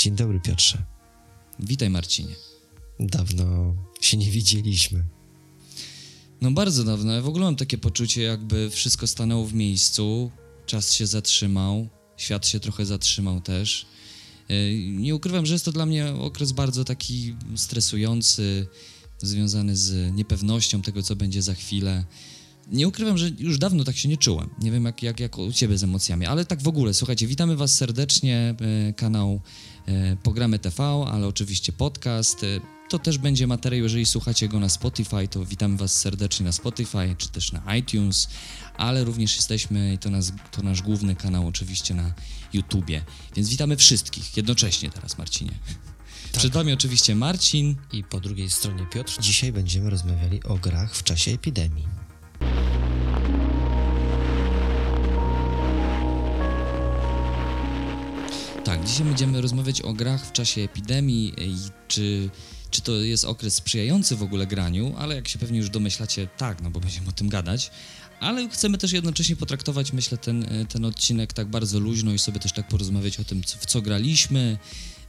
Dzień dobry, Piotrze. Witaj, Marcinie. Dawno się nie widzieliśmy. No bardzo dawno. W ogóle mam takie poczucie, jakby wszystko stanęło w miejscu, czas się zatrzymał, świat się trochę zatrzymał też. Yy, nie ukrywam, że jest to dla mnie okres bardzo taki stresujący, związany z niepewnością tego, co będzie za chwilę. Nie ukrywam, że już dawno tak się nie czułem. Nie wiem, jak, jak, jak u ciebie z emocjami, ale tak w ogóle, słuchajcie, witamy was serdecznie, yy, kanał yy, Pogramy TV, ale oczywiście podcast. To też będzie materiał, jeżeli słuchacie go na Spotify, to witamy Was serdecznie na Spotify, czy też na iTunes, ale również jesteśmy, i to, nas, to nasz główny kanał oczywiście na YouTubie, więc witamy wszystkich jednocześnie teraz, Marcinie. Tak. Przed Wami oczywiście Marcin. I po drugiej stronie Piotr. Dzisiaj będziemy rozmawiali o grach w czasie epidemii. Tak, dzisiaj będziemy rozmawiać o grach w czasie epidemii i czy czy to jest okres sprzyjający w ogóle graniu, ale jak się pewnie już domyślacie, tak, no bo będziemy o tym gadać. Ale chcemy też jednocześnie potraktować, myślę, ten, ten odcinek tak bardzo luźno i sobie też tak porozmawiać o tym, w co graliśmy,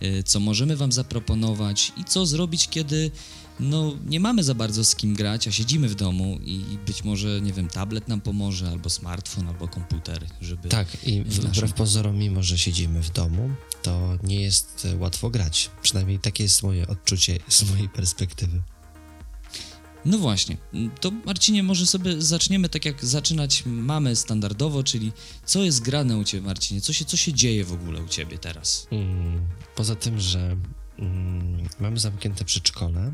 y, co możemy Wam zaproponować i co zrobić, kiedy no, nie mamy za bardzo z kim grać, a siedzimy w domu i być może, nie wiem, tablet nam pomoże, albo smartfon, albo komputer, żeby... Tak, i wbrew naszym... pozorom, mimo że siedzimy w domu, to nie jest łatwo grać. Przynajmniej takie jest moje odczucie z mojej perspektywy. No właśnie, to Marcinie, może sobie zaczniemy tak jak zaczynać mamy standardowo, czyli co jest grane u Ciebie, Marcinie? Co się, co się dzieje w ogóle u Ciebie teraz? Mm, poza tym, że mm, mamy zamknięte przedszkole,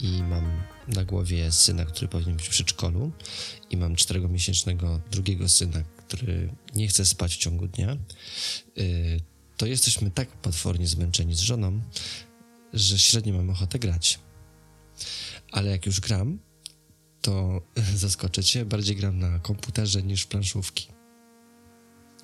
i mam na głowie syna, który powinien być w przedszkolu i mam czteromiesięcznego drugiego syna, który nie chce spać w ciągu dnia, y, to jesteśmy tak potwornie zmęczeni z żoną, że średnio mam ochotę grać. Ale jak już gram, to zaskoczę cię, bardziej gram na komputerze niż planszówki.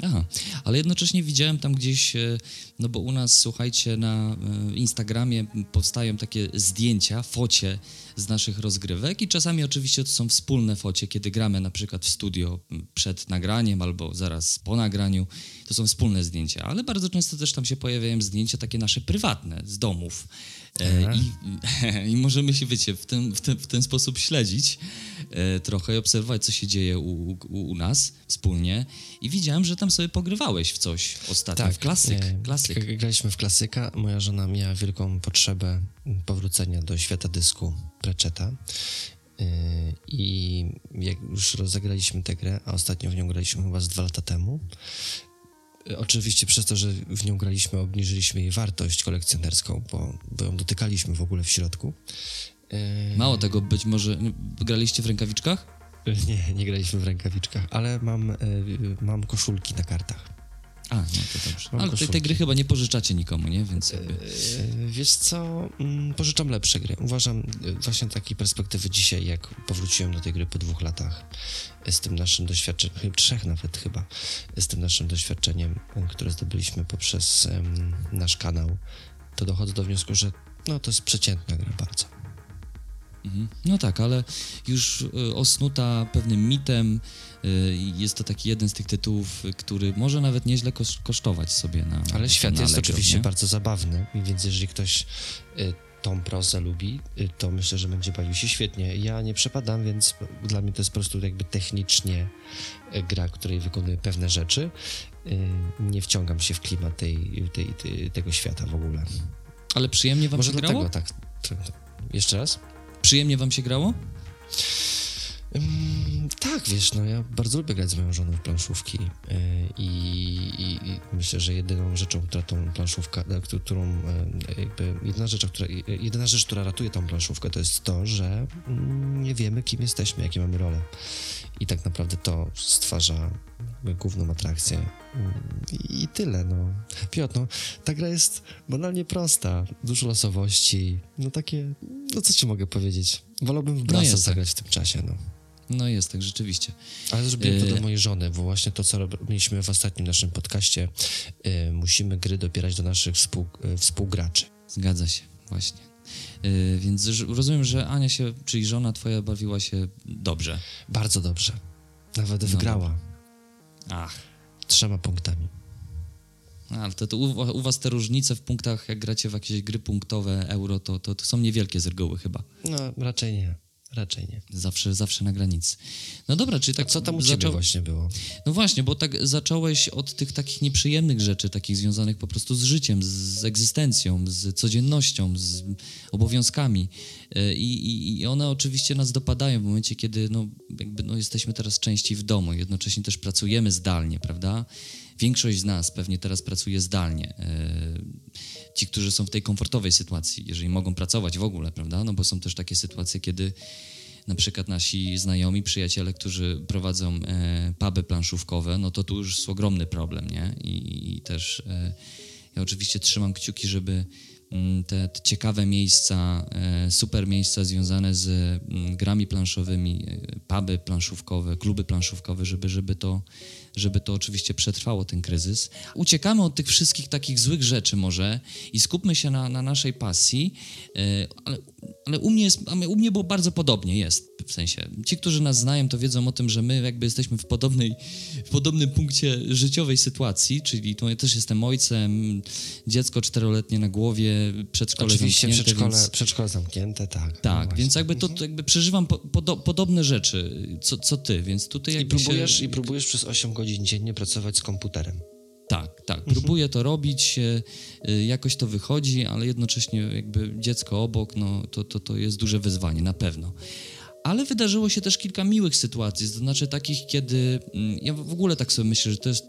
Aha, ale jednocześnie widziałem tam gdzieś, e, no bo u nas, słuchajcie, na e, Instagramie powstają takie zdjęcia, focie z naszych rozgrywek i czasami oczywiście to są wspólne focie, kiedy gramy na przykład w studio przed nagraniem albo zaraz po nagraniu, to są wspólne zdjęcia, ale bardzo często też tam się pojawiają zdjęcia takie nasze prywatne, z domów. E, I, I, możemy się, wiecie, w ten, w ten, w ten sposób śledzić e, trochę i obserwować, co się dzieje u, u, u, nas wspólnie. I widziałem, że tam sobie pogrywałeś w coś ostatnio, tak, w klasyk. Nie, klasyk. Graliśmy w klasyka. Moja żona miała wielką potrzebę powrócenia do świata dysku Preczeta. E, I jak już rozegraliśmy tę grę, a ostatnio w nią graliśmy chyba z dwa lata temu, Oczywiście przez to, że w nią graliśmy, obniżyliśmy jej wartość kolekcjonerską, bo, bo ją dotykaliśmy w ogóle w środku. Mało tego, być może graliście w rękawiczkach? Nie, nie graliśmy w rękawiczkach, ale mam, e, mam koszulki na kartach. A, no to dobrze. Mam Ale tej, tej gry chyba nie pożyczacie nikomu, nie? Więc jakby... Eee, wiesz co, mm, pożyczam lepsze gry. Uważam e, właśnie takiej perspektywy dzisiaj, jak powróciłem do tej gry po dwóch latach z tym naszym doświadczeniem, trzech nawet chyba, z tym naszym doświadczeniem, które zdobyliśmy poprzez nasz kanał, to dochodzę do wniosku, że no to jest przeciętna gra bardzo. Mhm. No tak, ale już y, osnuta pewnym mitem, y, jest to taki jeden z tych tytułów, który może nawet nieźle kosztować sobie na. Ale świat jest oczywiście nie? bardzo zabawny, więc jeżeli ktoś tą prozę lubi, to myślę, że będzie bawił się świetnie. Ja nie przepadam, więc dla mnie to jest po prostu jakby technicznie gra, której wykonuję pewne rzeczy. Nie wciągam się w klimat tej, tej, tej tego świata w ogóle. Ale przyjemnie wam Może się dlatego, tak. Jeszcze raz? Przyjemnie wam się grało? Um, tak, wiesz, no ja bardzo lubię grać z moją żoną w planszówki yy, i, i, myślę, że jedyną rzeczą, która tą planszówkę, e, którą yy, jakby jedyna rzecz, która, jedyna rzecz, która ratuje tą planszówkę, to jest to, że yy, nie wiemy, kim jesteśmy, jakie mamy role. I tak naprawdę to stwarza główną atrakcję. I tyle, no. Piotr, no, ta gra jest banalnie prosta, dużo losowości, no takie, no co ci mogę powiedzieć? Wolałbym w no Brasa no zagrać tak. w tym czasie, no. No jest tak, rzeczywiście. Ale zrobiłem to do e, mojej żony, bo właśnie to, co robiliśmy w ostatnim naszym podcaście, yy, musimy gry dobierać do naszych współ, yy, współgraczy. Zgadza się, właśnie. Yy, więc rozumiem, że Ania się, czyli żona twoja bawiła się dobrze. Bardzo dobrze. Nawet no wygrała. Ach. Trzema punktami. Ale to, to u, u was te różnice w punktach, jak gracie w jakieś gry punktowe euro, to, to, to są niewielkie z reguły chyba. No, raczej nie. Raczej nie. Zawsze, zawsze na granicy. No dobra, czyli tak... A co tam u ciebie zaczął- właśnie było? No właśnie, bo tak zacząłeś od tych takich nieprzyjemnych rzeczy, takich związanych po prostu z życiem, z, egzystencją, z codziennością, z obowiązkami. E, I, i, I one oczywiście nas dopadają w momencie, kiedy no, jakby, no, jesteśmy teraz częściej w domu, jednocześnie też pracujemy zdalnie, prawda? Większość z nas pewnie teraz pracuje zdalnie. E, Ci, którzy są w tej komfortowej sytuacji, jeżeli mogą pracować w ogóle, prawda? No bo są też takie sytuacje, kiedy na przykład nasi znajomi, przyjaciele, którzy prowadzą e, puby planszówkowe, no to tu już jest ogromny problem, nie? I, i też e, ja oczywiście trzymam kciuki, żeby mm, te, te ciekawe miejsca, e, super miejsca związane z mm, grami planszowymi, e, puby planszówkowe, kluby planszówkowe, żeby, żeby, to, żeby to oczywiście przetrwało ten kryzys. Uciekamy od tych wszystkich takich złych rzeczy może i skupmy się na, na naszej pasji, e, ale, ale u, mnie jest, u mnie było bardzo podobnie, jest w sensie. Ci, którzy nas znają, to wiedzą o tym, że my jakby jesteśmy w podobnej, w podobnym punkcie życiowej sytuacji, czyli tu ja też jestem ojcem, dziecko czteroletnie na głowie, przedszkole Oczywiście zamknięte, przedszkole, więc... przedszkole zamknięte, tak. No Tak, właśnie. więc jakby to, to jakby przeżywam po, podo, podobne rzeczy, co, co ty, więc tutaj I próbujesz, się... I próbujesz przez 8 godzin dziennie pracować z komputerem. Tak, tak. Próbuję to robić, e, e, jakoś to wychodzi, ale jednocześnie jakby dziecko obok, no to, to, to jest duże wyzwanie, na pewno. Ale wydarzyło się też kilka miłych sytuacji, to znaczy takich, kiedy mm, ja w ogóle tak sobie myślę, że to jest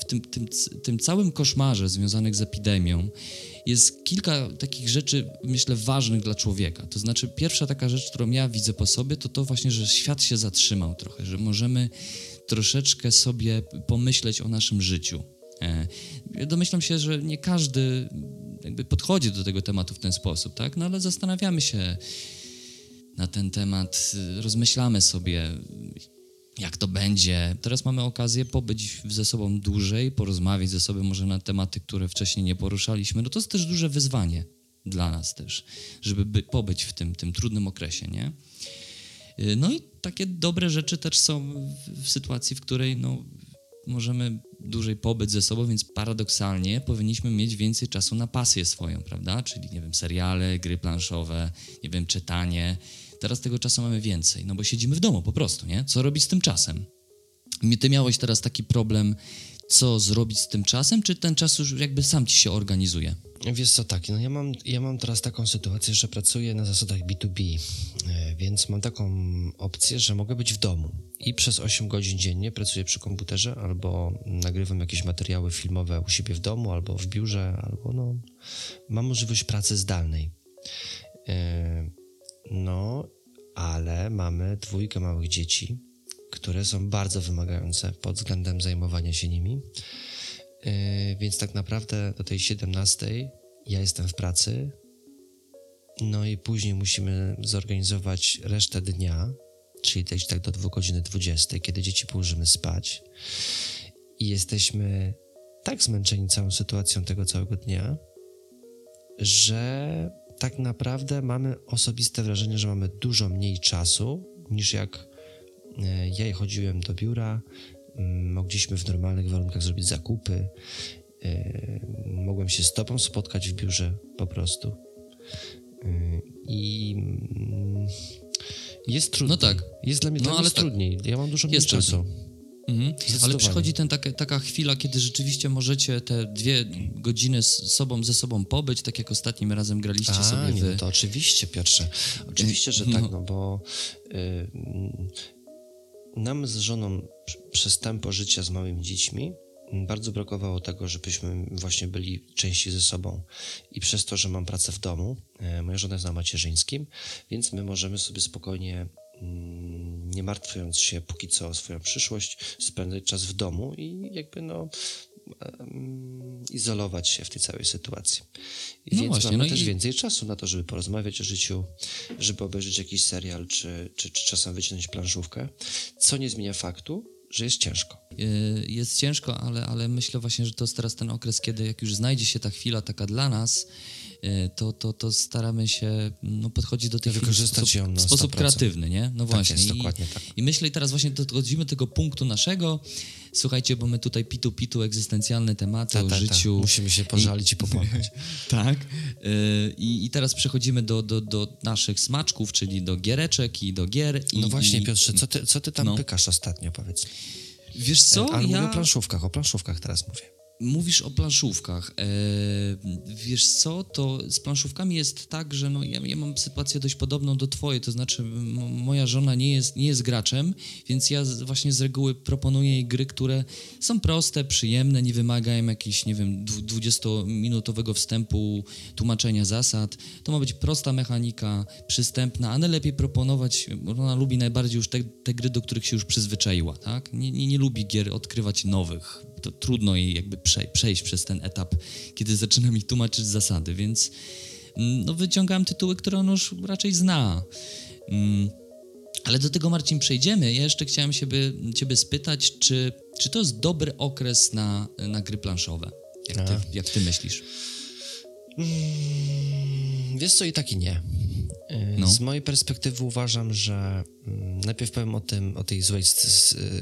w tym, tym, tym całym koszmarze związanych z epidemią jest kilka takich rzeczy, myślę, ważnych dla człowieka. To znaczy, pierwsza taka rzecz, którą ja widzę po sobie, to to właśnie, że świat się zatrzymał trochę, że możemy troszeczkę sobie pomyśleć o naszym życiu. E, Domyślam się, że nie każdy jakby podchodzi do tego tematu w ten sposób, tak? No ale zastanawiamy się na ten temat, y, rozmyślamy sobie, jak to będzie. Teraz mamy okazję pobyć ze sobą dłużej, porozmawiać ze sobą może na tematy, które wcześniej nie poruszaliśmy. No to jest też duże wyzwanie dla nas też, żeby by, pobyć w tym, tym trudnym okresie, nie? Y, No i takie dobre rzeczy też są w sytuacji, w której no, możemy dłużej pobyć ze sobą, więc paradoksalnie powinniśmy mieć więcej czasu na pasję swoją, prawda? Czyli, nie wiem, seriale, gry planszowe, nie wiem, czytanie. Teraz tego czasu mamy więcej, no bo siedzimy w domu po prostu, nie? Co robić z tym czasem? Ty miałeś teraz taki problem, co zrobić z tym czasem, czy ten czas już jakby sam ci się organizuje? Wiesz co, tak, no ja mam, ja mam teraz taką sytuację, że pracuję na zasadach B2B, e, więc mam taką opcję, że mogę być w domu i przez 8 godzin dziennie pracuję przy komputerze albo nagrywam jakieś materiały filmowe u siebie w domu albo w biurze, albo no, mam możliwość pracy zdalnej. E, No, ale mamy dwójkę małych dzieci, które są bardzo wymagające pod względem zajmowania się nimi. Yy, więc tak naprawdę do tej 17 ja jestem w pracy. No i później musimy zorganizować resztę dnia, czyli też tak do 2 godziny 20, kiedy dzieci położymy spać. I jesteśmy tak zmęczeni całą sytuacją tego całego dnia, że tak naprawdę mamy osobiste wrażenie, że mamy dużo mniej czasu niż jak e, ja chodziłem do biura, mm, mogliśmy w normalnych warunkach zrobić zakupy, e, mogłem się z tobą spotkać w biurze po prostu. E, I mm, jest trudniej. No tak. Jest dla mnie, No, dla mnie ale tak. trudniej. Ja mam dużo mniej Jest czasu. Mhm. Ale przychodzi ten, taka, taka chwila, kiedy rzeczywiście możecie te dwie godziny z sobą, ze sobą pobyć, tak jak ostatnim razem graliście A, sobie nie, wy. no to oczywiście, Piotrze. Oczywiście, że No. tak, no bo y, mm, nam z żoną pr- przez tempo życia z małymi dziećmi bardzo brakowało tego, żebyśmy właśnie byli częściej ze sobą. I przez to, że mam pracę w domu, e, moja żona jest na macierzyńskim, więc my możemy sobie spokojnie, nie martwiąc się póki co o swoją przyszłość, spędzać czas w domu i jakby no izolować się w tej całej sytuacji. No Więc właśnie, mamy no też i- więcej czasu na to, żeby porozmawiać o życiu, żeby obejrzeć jakiś serial, czy, czy, czy czasem wyciągnąć planszówkę, co nie zmienia faktu, że jest ciężko. Y, jest ciężko, ale, ale myślę właśnie, że to jest teraz ten okres, kiedy jak już znajdzie się ta chwila taka dla nas, y, to, to, to staramy się no, podchodzić do tej chwili w Wykorzystać sposób, na w sposób 100%. kreatywny, nie? No właśnie. jest, I, dokładnie tak. I myślę, i teraz właśnie dochodzimy do tego punktu naszego. Słuchajcie, bo my tutaj pitu pitu egzystencjalne tematy Ta, o ta, ta. życiu. Musimy się pożalić i popłakać. Tak. Y, I, I teraz przechodzimy do, do, do naszych smaczków, czyli do giereczek i do gier. I, No właśnie, i, Piotrze, co ty, co ty tam No. pykasz ostatnio, powiedz? Wiesz co, Ale ja... mówię o planszówkach, o planszówkach teraz mówię. Mówisz o planszówkach. E, wiesz co, to z planszówkami jest tak, że no, ja, ja mam sytuację dość podobną do twojej, to znaczy moja żona nie jest, nie jest graczem, więc ja z, właśnie z reguły proponuję jej gry, które są proste, przyjemne, nie wymagają jakichś, nie wiem, dwu- 20-minutowego wstępu, tłumaczenia zasad. To ma być prosta mechanika, przystępna, a najlepiej proponować, ona lubi najbardziej już te, te gry, do których się już przyzwyczaiła, tak? Nie, nie, nie lubi gier odkrywać nowych. To trudno jej jakby prze, przejść przez ten etap, kiedy zaczyna mi tłumaczyć zasady, więc mm, no, wyciągam tytuły, które on już raczej zna. Mm, ale do tego, Marcin, przejdziemy. Ja jeszcze chciałem siebie, Ciebie spytać, czy, czy to jest dobry okres na, na gry planszowe? Jak ty, jak ty myślisz? Mm, Wiesz co, i tak i nie. Y, No. Z mojej perspektywy uważam, że najpierw powiem o tym, o tej złej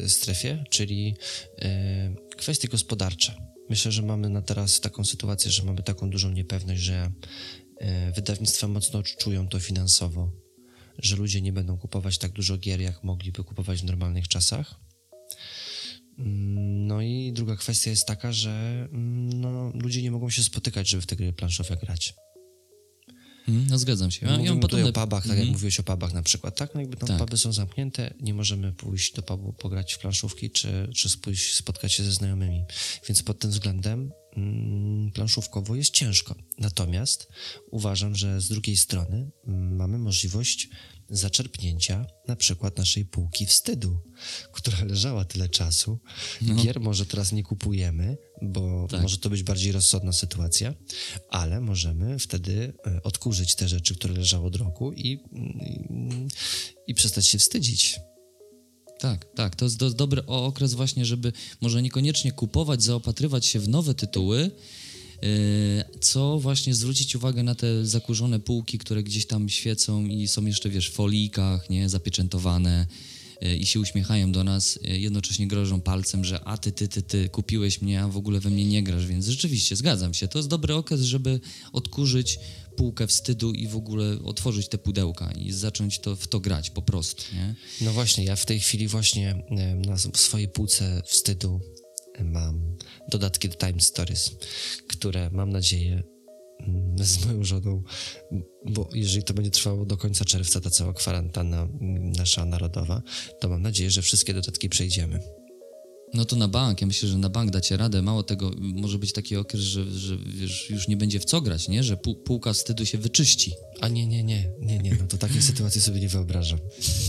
strefie, czyli y, kwestie gospodarcze. Myślę, że mamy na teraz taką sytuację, że mamy taką dużą niepewność, że y, wydawnictwa mocno odczują to finansowo, że ludzie nie będą kupować tak dużo gier, jak mogliby kupować w normalnych czasach. Mm, No i druga kwestia jest taka, że mm, no, ludzie nie mogą się spotykać, żeby w te gry planszowe grać. Mm, no zgadzam się. Ja, Mówimy podobne... o pubach, tak Mhm. jak mówiłeś o pubach na przykład, tak? No jakby tam Tak. puby są zamknięte, nie możemy pójść do pubu pograć w planszówki, czy, czy pójść spotkać się ze znajomymi. Więc pod tym względem mm, planszówkowo jest ciężko. Natomiast uważam, że z drugiej strony mm, mamy możliwość zaczerpnięcia na przykład naszej półki wstydu, która leżała tyle czasu. Gier może teraz nie kupujemy, bo. Tak. może to być bardziej rozsądna sytuacja, ale możemy wtedy e, odkurzyć te rzeczy, które leżały od roku i, i, i przestać się wstydzić. Tak, tak. To jest do, dobry okres właśnie, żeby może niekoniecznie kupować, zaopatrywać się w nowe tytuły, yy, co właśnie zwrócić uwagę na te zakurzone półki, które gdzieś tam świecą i są jeszcze, wiesz, w folijkach, nie, zapieczętowane i się uśmiechają do nas, yy, jednocześnie grożą palcem, że a ty, ty, ty, ty kupiłeś mnie, a w ogóle we mnie nie grasz, więc rzeczywiście, zgadzam się. To jest dobry okres, żeby odkurzyć półkę wstydu i w ogóle otworzyć te pudełka i zacząć to, w to grać po prostu, nie? No właśnie, ja w tej chwili właśnie e, na swojej półce wstydu e, mam dodatki do Time Stories, które mam nadzieję z moją żoną, bo jeżeli to będzie trwało do końca czerwca, ta cała kwarantanna nasza narodowa, to mam nadzieję, że wszystkie dodatki przejdziemy. No to na bank, ja myślę, że na bank dacie radę. Mało tego, może być taki okres, że, że wiesz, już nie będzie w co grać, nie? Że pół, półka wstydu się wyczyści. A nie, nie, nie, nie, nie, no to takiej sytuacji sobie nie wyobrażam.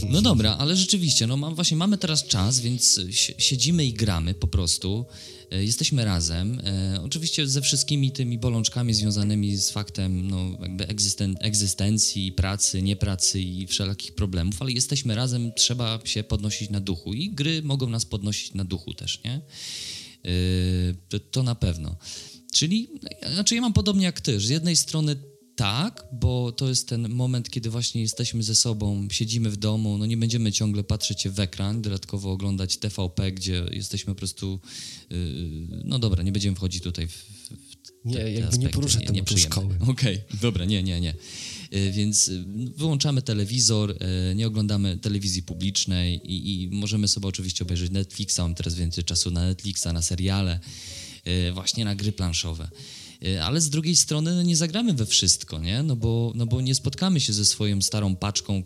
No dobra, ale rzeczywiście, no mam, właśnie mamy teraz czas, więc si- siedzimy i gramy po prostu. E, Jesteśmy razem. E, oczywiście ze wszystkimi tymi bolączkami związanymi z faktem no, jakby egzysten- egzystencji, pracy, niepracy i wszelakich problemów, ale jesteśmy razem, trzeba się podnosić na duchu i gry mogą nas podnosić na duchu też, nie? Yy, to, to na pewno. Czyli, znaczy ja mam podobnie jak ty, z jednej strony tak, bo to jest ten moment, kiedy właśnie jesteśmy ze sobą, siedzimy w domu, no nie będziemy ciągle patrzeć w ekran, dodatkowo oglądać TVP, gdzie jesteśmy po prostu, yy, no dobra, nie będziemy wchodzić tutaj w, w Nie, te, te nie aspekty, tematu nieprzyjemne. szkoły. Okej, dobra, nie, nie, nie. Y, Więc y, wyłączamy telewizor, y, nie oglądamy telewizji publicznej i, i możemy sobie oczywiście obejrzeć Netflixa, mam teraz więcej czasu na Netflixa, na seriale, właśnie na gry planszowe. Y, Ale z drugiej strony no, nie zagramy we wszystko, nie? No bo, no bo nie spotkamy się ze swoją starą paczką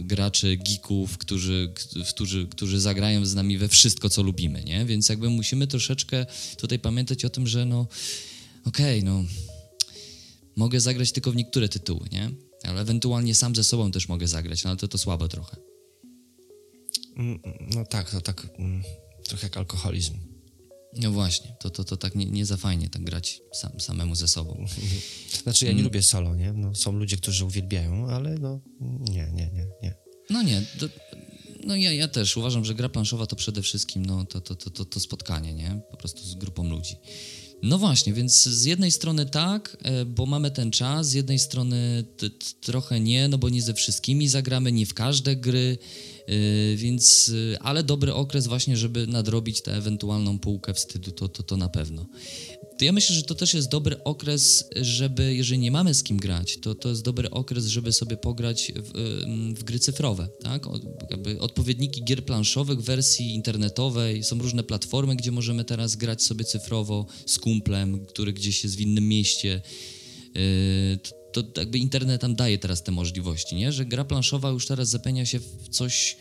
graczy, geeków, którzy, którzy, którzy zagrają z nami we wszystko, co lubimy, nie? Więc jakby musimy troszeczkę tutaj pamiętać o tym, że no okej, no mogę zagrać tylko w niektóre tytuły, nie? Ale ewentualnie sam ze sobą też mogę zagrać, no ale to to słabo trochę. Mm, No tak, to tak mm, trochę jak alkoholizm. No właśnie, to, to, to tak nie, nie za fajnie tak grać sam, samemu ze sobą. Znaczy Mm. ja nie lubię solo, nie? No, są ludzie, którzy uwielbiają, ale no nie, nie, nie, nie. No nie, to, no ja, ja też uważam, że gra planszowa to przede wszystkim no, to, to, to, to, spotkanie, nie? Po prostu z grupą ludzi. No właśnie, więc z jednej strony tak, e, bo mamy ten czas, z jednej strony t, t, trochę nie, no bo nie ze wszystkimi zagramy, nie w każde gry, więc, yy, ale dobry okres właśnie, żeby nadrobić tę ewentualną półkę wstydu, to, to, to na pewno to ja myślę, że to też jest dobry okres, żeby, jeżeli nie mamy z kim grać, to to jest dobry okres, żeby sobie pograć w, w gry cyfrowe, tak? jakby odpowiedniki gier planszowych wersji internetowej, są różne platformy, gdzie możemy teraz grać sobie cyfrowo z kumplem, który gdzieś jest w innym mieście. To, to jakby internet tam daje teraz te możliwości, nie? Że gra planszowa już teraz zapewnia się w coś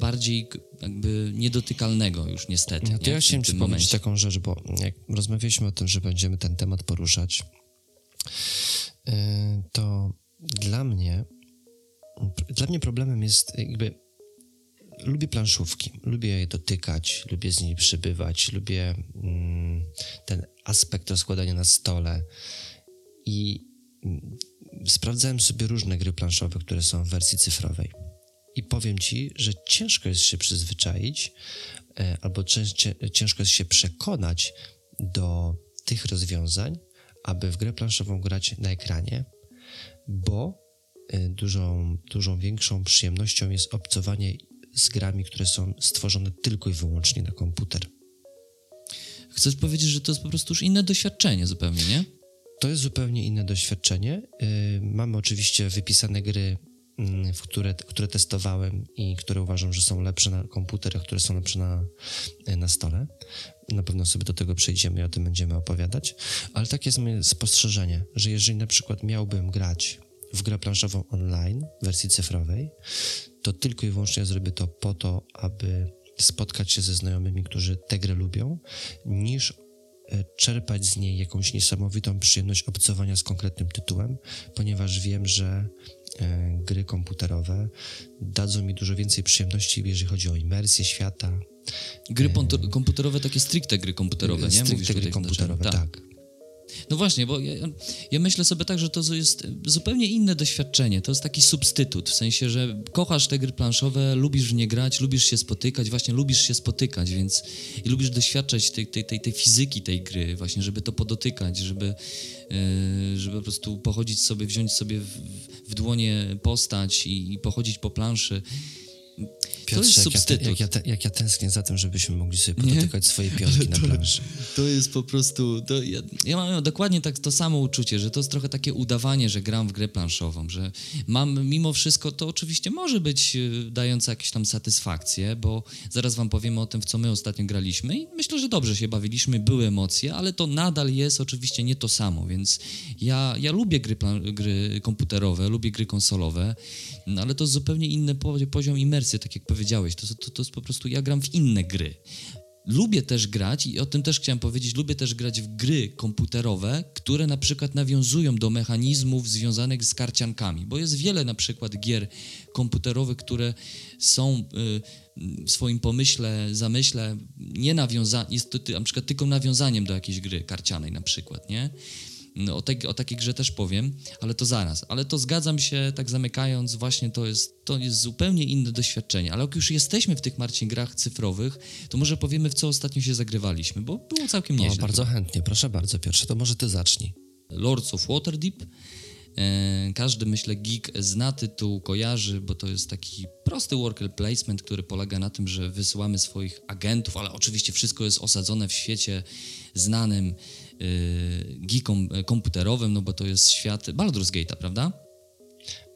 bardziej jakby niedotykalnego już niestety. No to nie? ja chciałem ci powiedzieć taką rzecz, bo jak rozmawialiśmy o tym, że będziemy ten temat poruszać, y, to dla mnie dla mnie problemem jest jakby lubię planszówki, lubię je dotykać, lubię z nimi przybywać, lubię mm, ten aspekt rozkładania na stole i sprawdzałem sobie różne gry planszowe, które są w wersji cyfrowej. I powiem ci, że ciężko jest się przyzwyczaić, e, albo ciężko jest się przekonać do tych rozwiązań, aby w grę planszową grać na ekranie, bo e, dużą, dużą większą przyjemnością jest obcowanie z grami, które są stworzone tylko i wyłącznie na komputer. Chcesz powiedzieć, że to jest po prostu już inne doświadczenie zupełnie, nie? To jest zupełnie inne doświadczenie. E, mamy oczywiście wypisane gry Mm, które, które testowałem i które uważam, że są lepsze na komputerach, które są lepsze na, e, na stole. Na pewno sobie do tego przejdziemy i o tym będziemy opowiadać. Ale takie jest moje spostrzeżenie, że jeżeli na przykład miałbym grać w grę planszową online w wersji cyfrowej, to tylko i wyłącznie zrobię to po to, aby spotkać się ze znajomymi, którzy tę grę lubią, niż czerpać z niej jakąś niesamowitą przyjemność obcowania z konkretnym tytułem, ponieważ wiem, że E, gry komputerowe dadzą mi dużo więcej przyjemności, jeżeli chodzi o imersję świata. Gry e, komputerowe, takie stricte gry komputerowe, nie? Stricte gry komputerowe, tak. tak. No właśnie, bo ja, ja, myślę sobie tak, że to jest zupełnie inne doświadczenie. To jest taki substytut, w sensie, że kochasz te gry planszowe, lubisz w nie grać, lubisz się spotykać, właśnie lubisz się spotykać, więc i lubisz doświadczać tej, tej, tej, tej fizyki tej gry, właśnie, żeby to podotykać, żeby, yy, żeby po prostu pochodzić sobie, wziąć sobie w, w dłonie postać i, i pochodzić po planszy. Piotrze, to jest substytut. Jak ja, jak, ja, jak ja tęsknię za tym, żebyśmy mogli sobie podotykać swoje piątki na planszy. To jest po prostu... To ja, ja, mam dokładnie tak to samo uczucie, że to jest trochę takie udawanie, że gram w grę planszową, że mam mimo wszystko, to oczywiście może być e, dające jakieś tam satysfakcje, bo zaraz wam powiemy o tym, w co my ostatnio graliśmy i myślę, że dobrze się bawiliśmy, były emocje, ale to nadal jest oczywiście nie to samo, więc ja, ja lubię gry, plan, gry komputerowe, lubię gry konsolowe, no, ale to zupełnie inny poziom imersji, tak jak powiedziałeś, to, to, to jest po prostu, ja gram w inne gry. Lubię też grać, i o tym też chciałem powiedzieć, lubię też grać w gry komputerowe, które na przykład nawiązują do mechanizmów związanych z karciankami, bo jest wiele na przykład gier komputerowych, które są y, w swoim pomyśle, zamyśle nie nawiązane, jest to na przykład tylko nawiązaniem do jakiejś gry karcianej na przykład, nie? O, te, o takiej grze też powiem, ale to zaraz. Ale to zgadzam się, tak zamykając, właśnie to jest, to jest zupełnie inne doświadczenie. Ale jak już jesteśmy w tych, Marcin, grach cyfrowych, to może powiemy, w co ostatnio się zagrywaliśmy, bo było całkiem nieźle. O, bardzo chętnie, proszę bardzo, pierwsze, to może ty zacznij. Lords of Waterdeep. E, każdy, myślę, geek zna tytuł, kojarzy, bo to jest taki prosty worker placement, który polega na tym, że wysyłamy swoich agentów, ale oczywiście wszystko jest osadzone w świecie znanym geekom y, komputerowym, no bo to jest świat Baldur's Gate'a, prawda?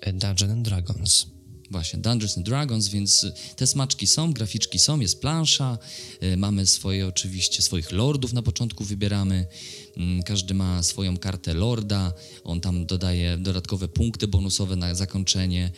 E, Dungeons and Dragons. Właśnie, Dungeons and Dragons, więc te smaczki są, graficzki są, jest plansza, y, mamy swoje oczywiście, swoich lordów na początku wybieramy, mm, każdy ma swoją kartę lorda, on tam dodaje dodatkowe punkty bonusowe na zakończenie,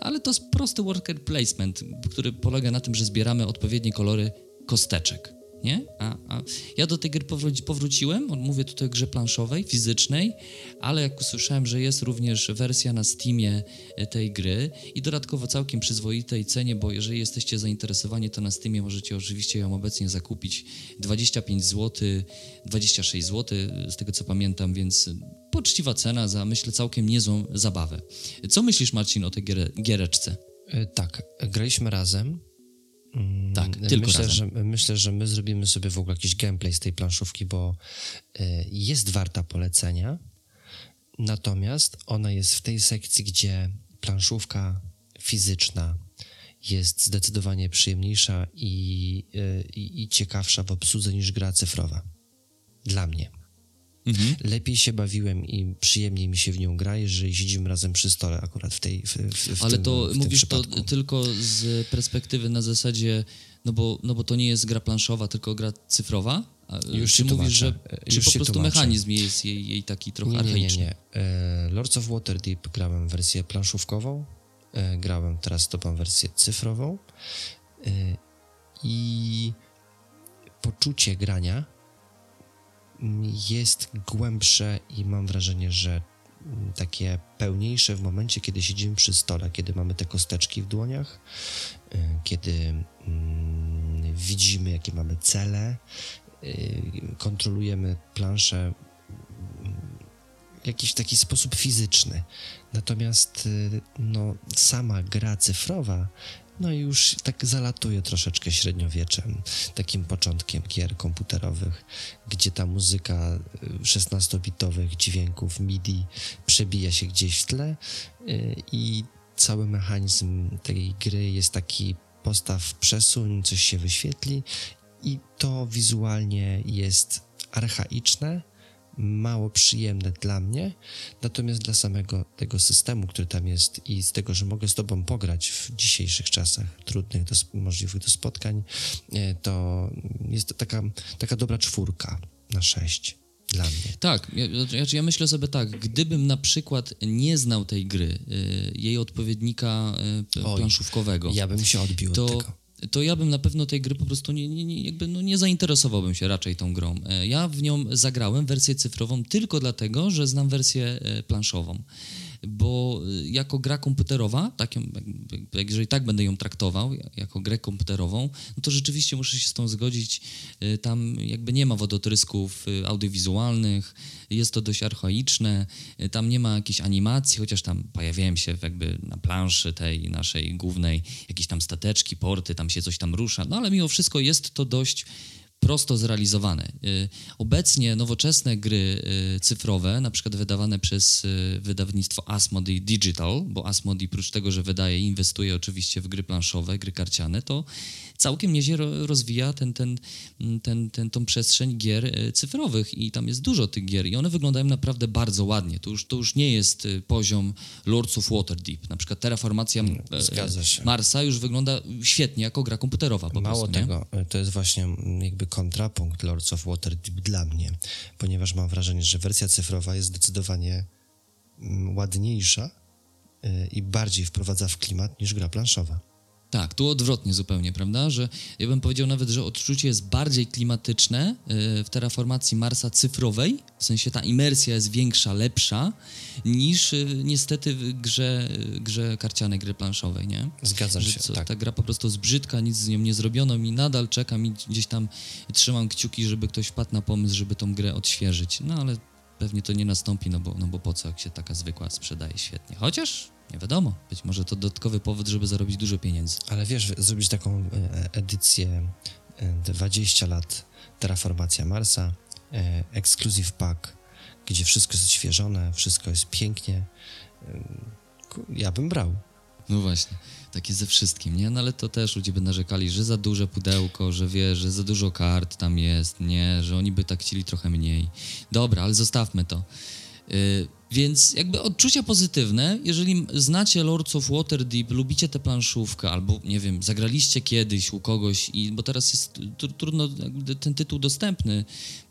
ale to jest prosty worker placement, który polega na tym, że zbieramy odpowiednie kolory kosteczek nie? A, a ja do tej gry powróci, powróciłem, mówię tutaj o grze planszowej, fizycznej, ale jak usłyszałem, że jest również wersja na Steamie e, tej gry i dodatkowo całkiem przyzwoitej cenie, bo jeżeli jesteście zainteresowani, to na Steamie możecie oczywiście ją obecnie zakupić 25 zł, 26 zł, z tego co pamiętam, więc poczciwa cena za, myślę, całkiem niezłą zabawę. Co myślisz, Marcin, o tej giereczce? E, tak, graliśmy razem. Mm, Tak, tylko myślę, razem. Że, myślę, że my zrobimy sobie w ogóle jakiś gameplay z tej planszówki, bo e, jest warta polecenia. Natomiast ona jest w tej sekcji, gdzie planszówka fizyczna jest zdecydowanie przyjemniejsza i, e, i, i ciekawsza w obsłudze niż gra cyfrowa. Dla mnie. Mhm. Lepiej się bawiłem i przyjemniej mi się w nią gra, jeżeli siedzimy razem przy stole akurat w tej w, w, w Ale tym, to w mówisz to tylko z perspektywy na zasadzie, no bo, no bo to nie jest gra planszowa, tylko gra cyfrowa? A, Już czy mówisz, że czy po prostu tłumaczę. mechanizm jest jej, jej taki trochę Nie, nie, nie, archaiczny? nie. E, Lords of Waterdeep grałem wersję planszówkową, e, grałem teraz tobą wersję cyfrową e, i poczucie grania jest głębsze i mam wrażenie, że mm, takie pełniejsze w momencie, kiedy siedzimy przy stole, kiedy mamy te kosteczki w dłoniach, e, kiedy mm, widzimy, jakie mamy cele, e, kontrolujemy planszę w jakiś taki sposób fizyczny. Natomiast y, no, sama gra cyfrowa no już tak zalatuje troszeczkę średniowieczem, takim początkiem gier komputerowych, gdzie ta muzyka y, 16-bitowych dźwięków MIDI przebija się gdzieś w tle y, i cały mechanizm tej gry jest taki postaw, przesuń, coś się wyświetli i to wizualnie jest archaiczne, mało przyjemne dla mnie, natomiast dla samego tego systemu, który tam jest i z tego, że mogę z tobą pograć w dzisiejszych czasach trudnych, do, możliwych do spotkań, e, to jest to taka, taka dobra czwórka na sześć dla mnie. Tak, ja, ja myślę sobie tak, gdybym na przykład nie znał tej gry, y, jej odpowiednika Oj, planszówkowego, Ja bym się odbił od to, tego. To ja bym na pewno tej gry po prostu nie, nie, nie, jakby no nie zainteresowałbym się raczej tą grą. E, Ja w nią zagrałem wersję cyfrową tylko dlatego, że znam wersję e, planszową. Bo e, jako gra komputerowa, tak jeżeli tak będę ją traktował, jako grę komputerową, no to rzeczywiście muszę się z tą zgodzić. E, Tam jakby nie ma wodotrysków e, audiowizualnych, jest to dość archaiczne, tam nie ma jakiejś animacji, chociaż tam pojawiają się jakby na planszy tej naszej głównej jakieś tam stateczki, porty, tam się coś tam rusza, no ale mimo wszystko jest to dość prosto zrealizowane. Y, Obecnie nowoczesne gry y, cyfrowe, na przykład wydawane przez y, wydawnictwo Asmodee Digital, bo Asmodee prócz tego, że wydaje inwestuje oczywiście w gry planszowe, gry karciane, to całkiem nieźle ro- rozwija ten, ten, ten, ten, tą przestrzeń gier y, cyfrowych i tam jest dużo tych gier i one wyglądają naprawdę bardzo ładnie. To już, to już nie jest y, poziom Lords of Waterdeep. Na przykład Terraformacja e. Marsa już wygląda świetnie jako gra komputerowa po Mało prostu, nie? tego, e, to jest właśnie jakby kontrapunkt Lords of Waterdeep dla mnie, ponieważ mam wrażenie, że wersja cyfrowa jest zdecydowanie ładniejsza i bardziej wprowadza w klimat niż gra planszowa. Tak, tu odwrotnie zupełnie, prawda? Że ja bym powiedział nawet, że odczucie jest bardziej klimatyczne yy, w terraformacji Marsa cyfrowej, w sensie ta imersja jest większa, lepsza, niż yy, niestety w grze, grze karcianej, gry planszowej, nie? Zgadzam że się, co, tak. ta gra po prostu jest brzydka, nic z nią nie zrobiono i nadal czekam i gdzieś tam trzymam kciuki, żeby ktoś wpadł na pomysł, żeby tą grę odświeżyć. No ale pewnie to nie nastąpi, no bo, no bo po co, jak się taka zwykła sprzedaje świetnie. Chociaż nie wiadomo, być może to dodatkowy powód, żeby zarobić dużo pieniędzy. Ale wiesz, zrobić taką e, edycję e, 20 lat Terraformacja Marsa, e, Exclusive Pack, gdzie wszystko jest odświeżone, wszystko jest pięknie. e, Ja bym brał. No właśnie, takie ze wszystkim, nie? No ale to też ludzie by narzekali, że za duże pudełko, że wie, że za dużo kart tam jest, nie? Że oni by tak chcieli trochę mniej. Dobra, ale zostawmy to. Yy, więc jakby odczucia pozytywne, jeżeli znacie Lords of Waterdeep, lubicie tę planszówkę, albo nie wiem, zagraliście kiedyś u kogoś, i, bo teraz jest tr- trudno ten tytuł dostępny,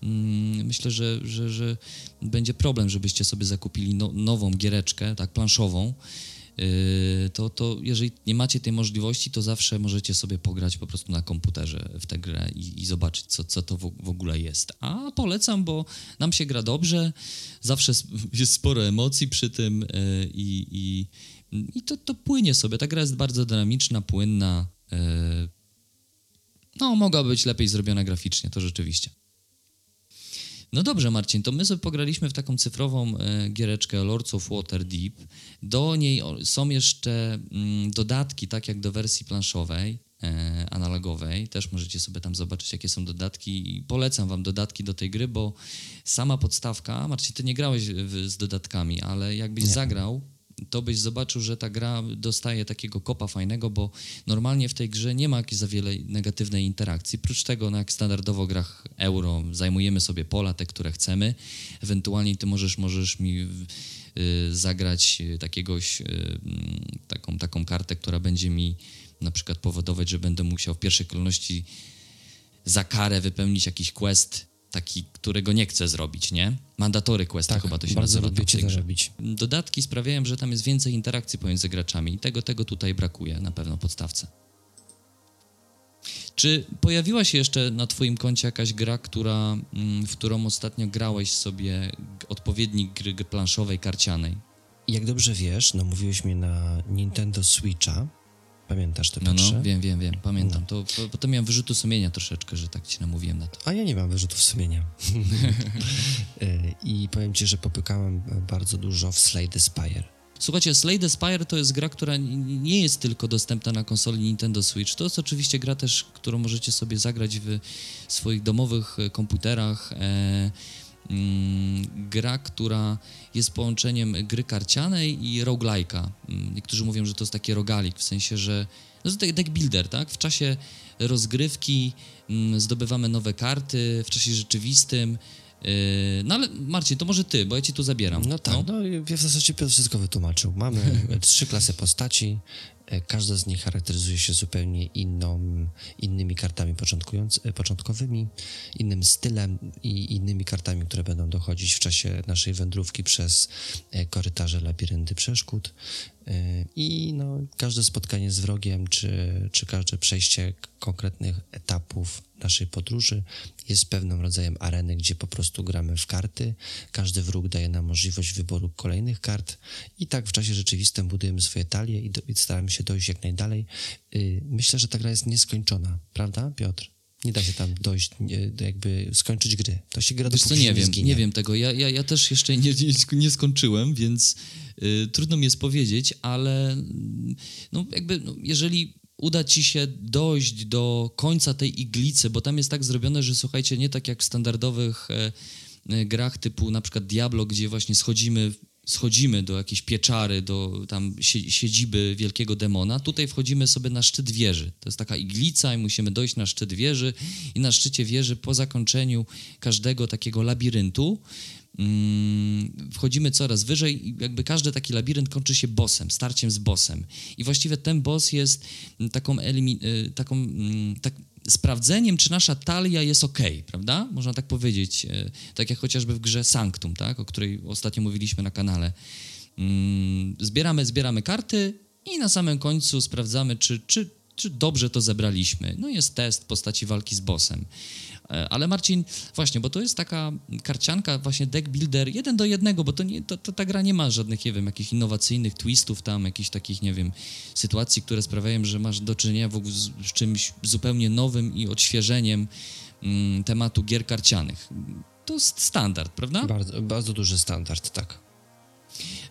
mm, myślę, że, że, że będzie problem, żebyście sobie zakupili no, nową giereczkę, tak, planszową, to, to jeżeli nie macie tej możliwości, to zawsze możecie sobie pograć po prostu na komputerze w tę grę i, i zobaczyć, co, co to w, w ogóle jest. A polecam, bo nam się gra dobrze, zawsze jest sporo emocji przy tym yy, i, i, i to, to płynie sobie. Ta gra jest bardzo dynamiczna, płynna. Yy, no, mogła być lepiej zrobiona graficznie, to rzeczywiście. No dobrze, Marcin, to my sobie pograliśmy w taką cyfrową e, giereczkę Lords of Waterdeep. Do niej są jeszcze mm, dodatki, tak jak do wersji planszowej, e, analogowej. Też możecie sobie tam zobaczyć, jakie są dodatki. I polecam wam dodatki do tej gry, bo sama podstawka, Marcin, ty nie grałeś w, z dodatkami, ale jakbyś Nie. zagrał, to byś zobaczył, że ta gra dostaje takiego kopa fajnego, bo normalnie w tej grze nie ma za wiele negatywnej interakcji. Prócz tego, no jak standardowo w grach euro, zajmujemy sobie pola, te, które chcemy. Ewentualnie ty możesz, możesz mi y, zagrać y, takiegoś, y, mm, taką, taką kartę, która będzie mi na przykład powodować, że będę musiał w pierwszej kolejności za karę wypełnić jakiś quest taki, którego nie chcę zrobić, nie? Mandatory quest Tak, chyba to się bardzo nazywa. to robić. Dodatki sprawiają, że tam jest więcej interakcji pomiędzy graczami i tego, tego tutaj brakuje na pewno podstawce. Czy pojawiła się jeszcze na Twoim koncie jakaś gra, która, mm, w którą ostatnio grałeś sobie odpowiednik gry planszowej, karcianej? Jak dobrze wiesz, namówiłeś mnie na Nintendo Switcha. Pamiętasz to, No, Piotrze? no, wiem, wiem, wiem, pamiętam. To, po- potem miałem wyrzutu sumienia troszeczkę, że tak Ci namówiłem na to. A ja nie mam wyrzutów sumienia. Y, I powiem ci, że popykałem bardzo dużo w Slay the Spire. Słuchajcie, Slay the Spire to jest gra, która nie jest tylko dostępna na konsoli Nintendo Switch. To jest oczywiście gra też, którą możecie sobie zagrać w swoich domowych e, komputerach. E, gra, która jest połączeniem gry karcianej i roguelike'a. Mm, Niektórzy mówią, że to jest taki rogalik, w sensie, że no to deck builder, tak? W czasie rozgrywki mm, zdobywamy nowe karty, w czasie rzeczywistym. Yy, No ale Marcin, to może ty, bo ja ci tu zabieram. No tak, no, i w zasadzie Piotr wszystko wytłumaczył. Mamy trzy klasy postaci, każda z nich charakteryzuje się zupełnie inną, innymi kartami e, początkowymi, innym stylem i innymi kartami, które będą dochodzić w czasie naszej wędrówki przez e, korytarze, labirynty przeszkód. E, I no, każde spotkanie z wrogiem, czy, czy każde przejście konkretnych etapów naszej podróży jest pewnym rodzajem areny, gdzie po prostu gramy w karty. Każdy wróg daje nam możliwość wyboru kolejnych kart i tak w czasie rzeczywistym budujemy swoje talie i, do, i staramy się dojść jak najdalej. Y, Myślę, że ta gra jest nieskończona, prawda, Piotr? Nie da się tam dojść, nie, jakby skończyć gry. To się gra Wiesz co, nie wiem, zginie. nie wiem tego. Ja, ja, ja też jeszcze nie, nie, nie skończyłem, więc y, trudno mi jest powiedzieć, ale mm, no jakby, no, jeżeli uda ci się dojść do końca tej iglicy, bo tam jest tak zrobione, że słuchajcie, nie tak jak w standardowych e, e, grach typu na przykład Diablo, gdzie właśnie schodzimy schodzimy do jakiejś pieczary, do tam sie- siedziby wielkiego demona. Tutaj wchodzimy sobie na szczyt wieży. To jest taka iglica i musimy dojść na szczyt wieży i na szczycie wieży po zakończeniu każdego takiego labiryntu mm, wchodzimy coraz wyżej i jakby każdy taki labirynt kończy się bossem, starciem z bossem. I właściwie ten boss jest taką, elimi- y, taką mm, tak, sprawdzeniem, czy nasza talia jest ok, prawda? Można tak powiedzieć. e, Tak jak chociażby w grze Sanctum, tak? o której ostatnio mówiliśmy na kanale. Mm, Zbieramy, zbieramy karty i na samym końcu sprawdzamy, czy, czy, czy dobrze to zebraliśmy. No jest test w postaci walki z bossem. E, Ale Marcin, właśnie, bo to jest taka karcianka, właśnie deck builder jeden do jednego, bo to, nie, to, to ta gra nie ma żadnych, nie wiem, jakichś innowacyjnych twistów tam, jakichś takich, nie wiem, sytuacji, które sprawiają, że masz do czynienia w ogóle z, z czymś zupełnie nowym i odświeżeniem mm, tematu gier karcianych. To jest standard, prawda? Bardzo, bardzo duży standard, tak.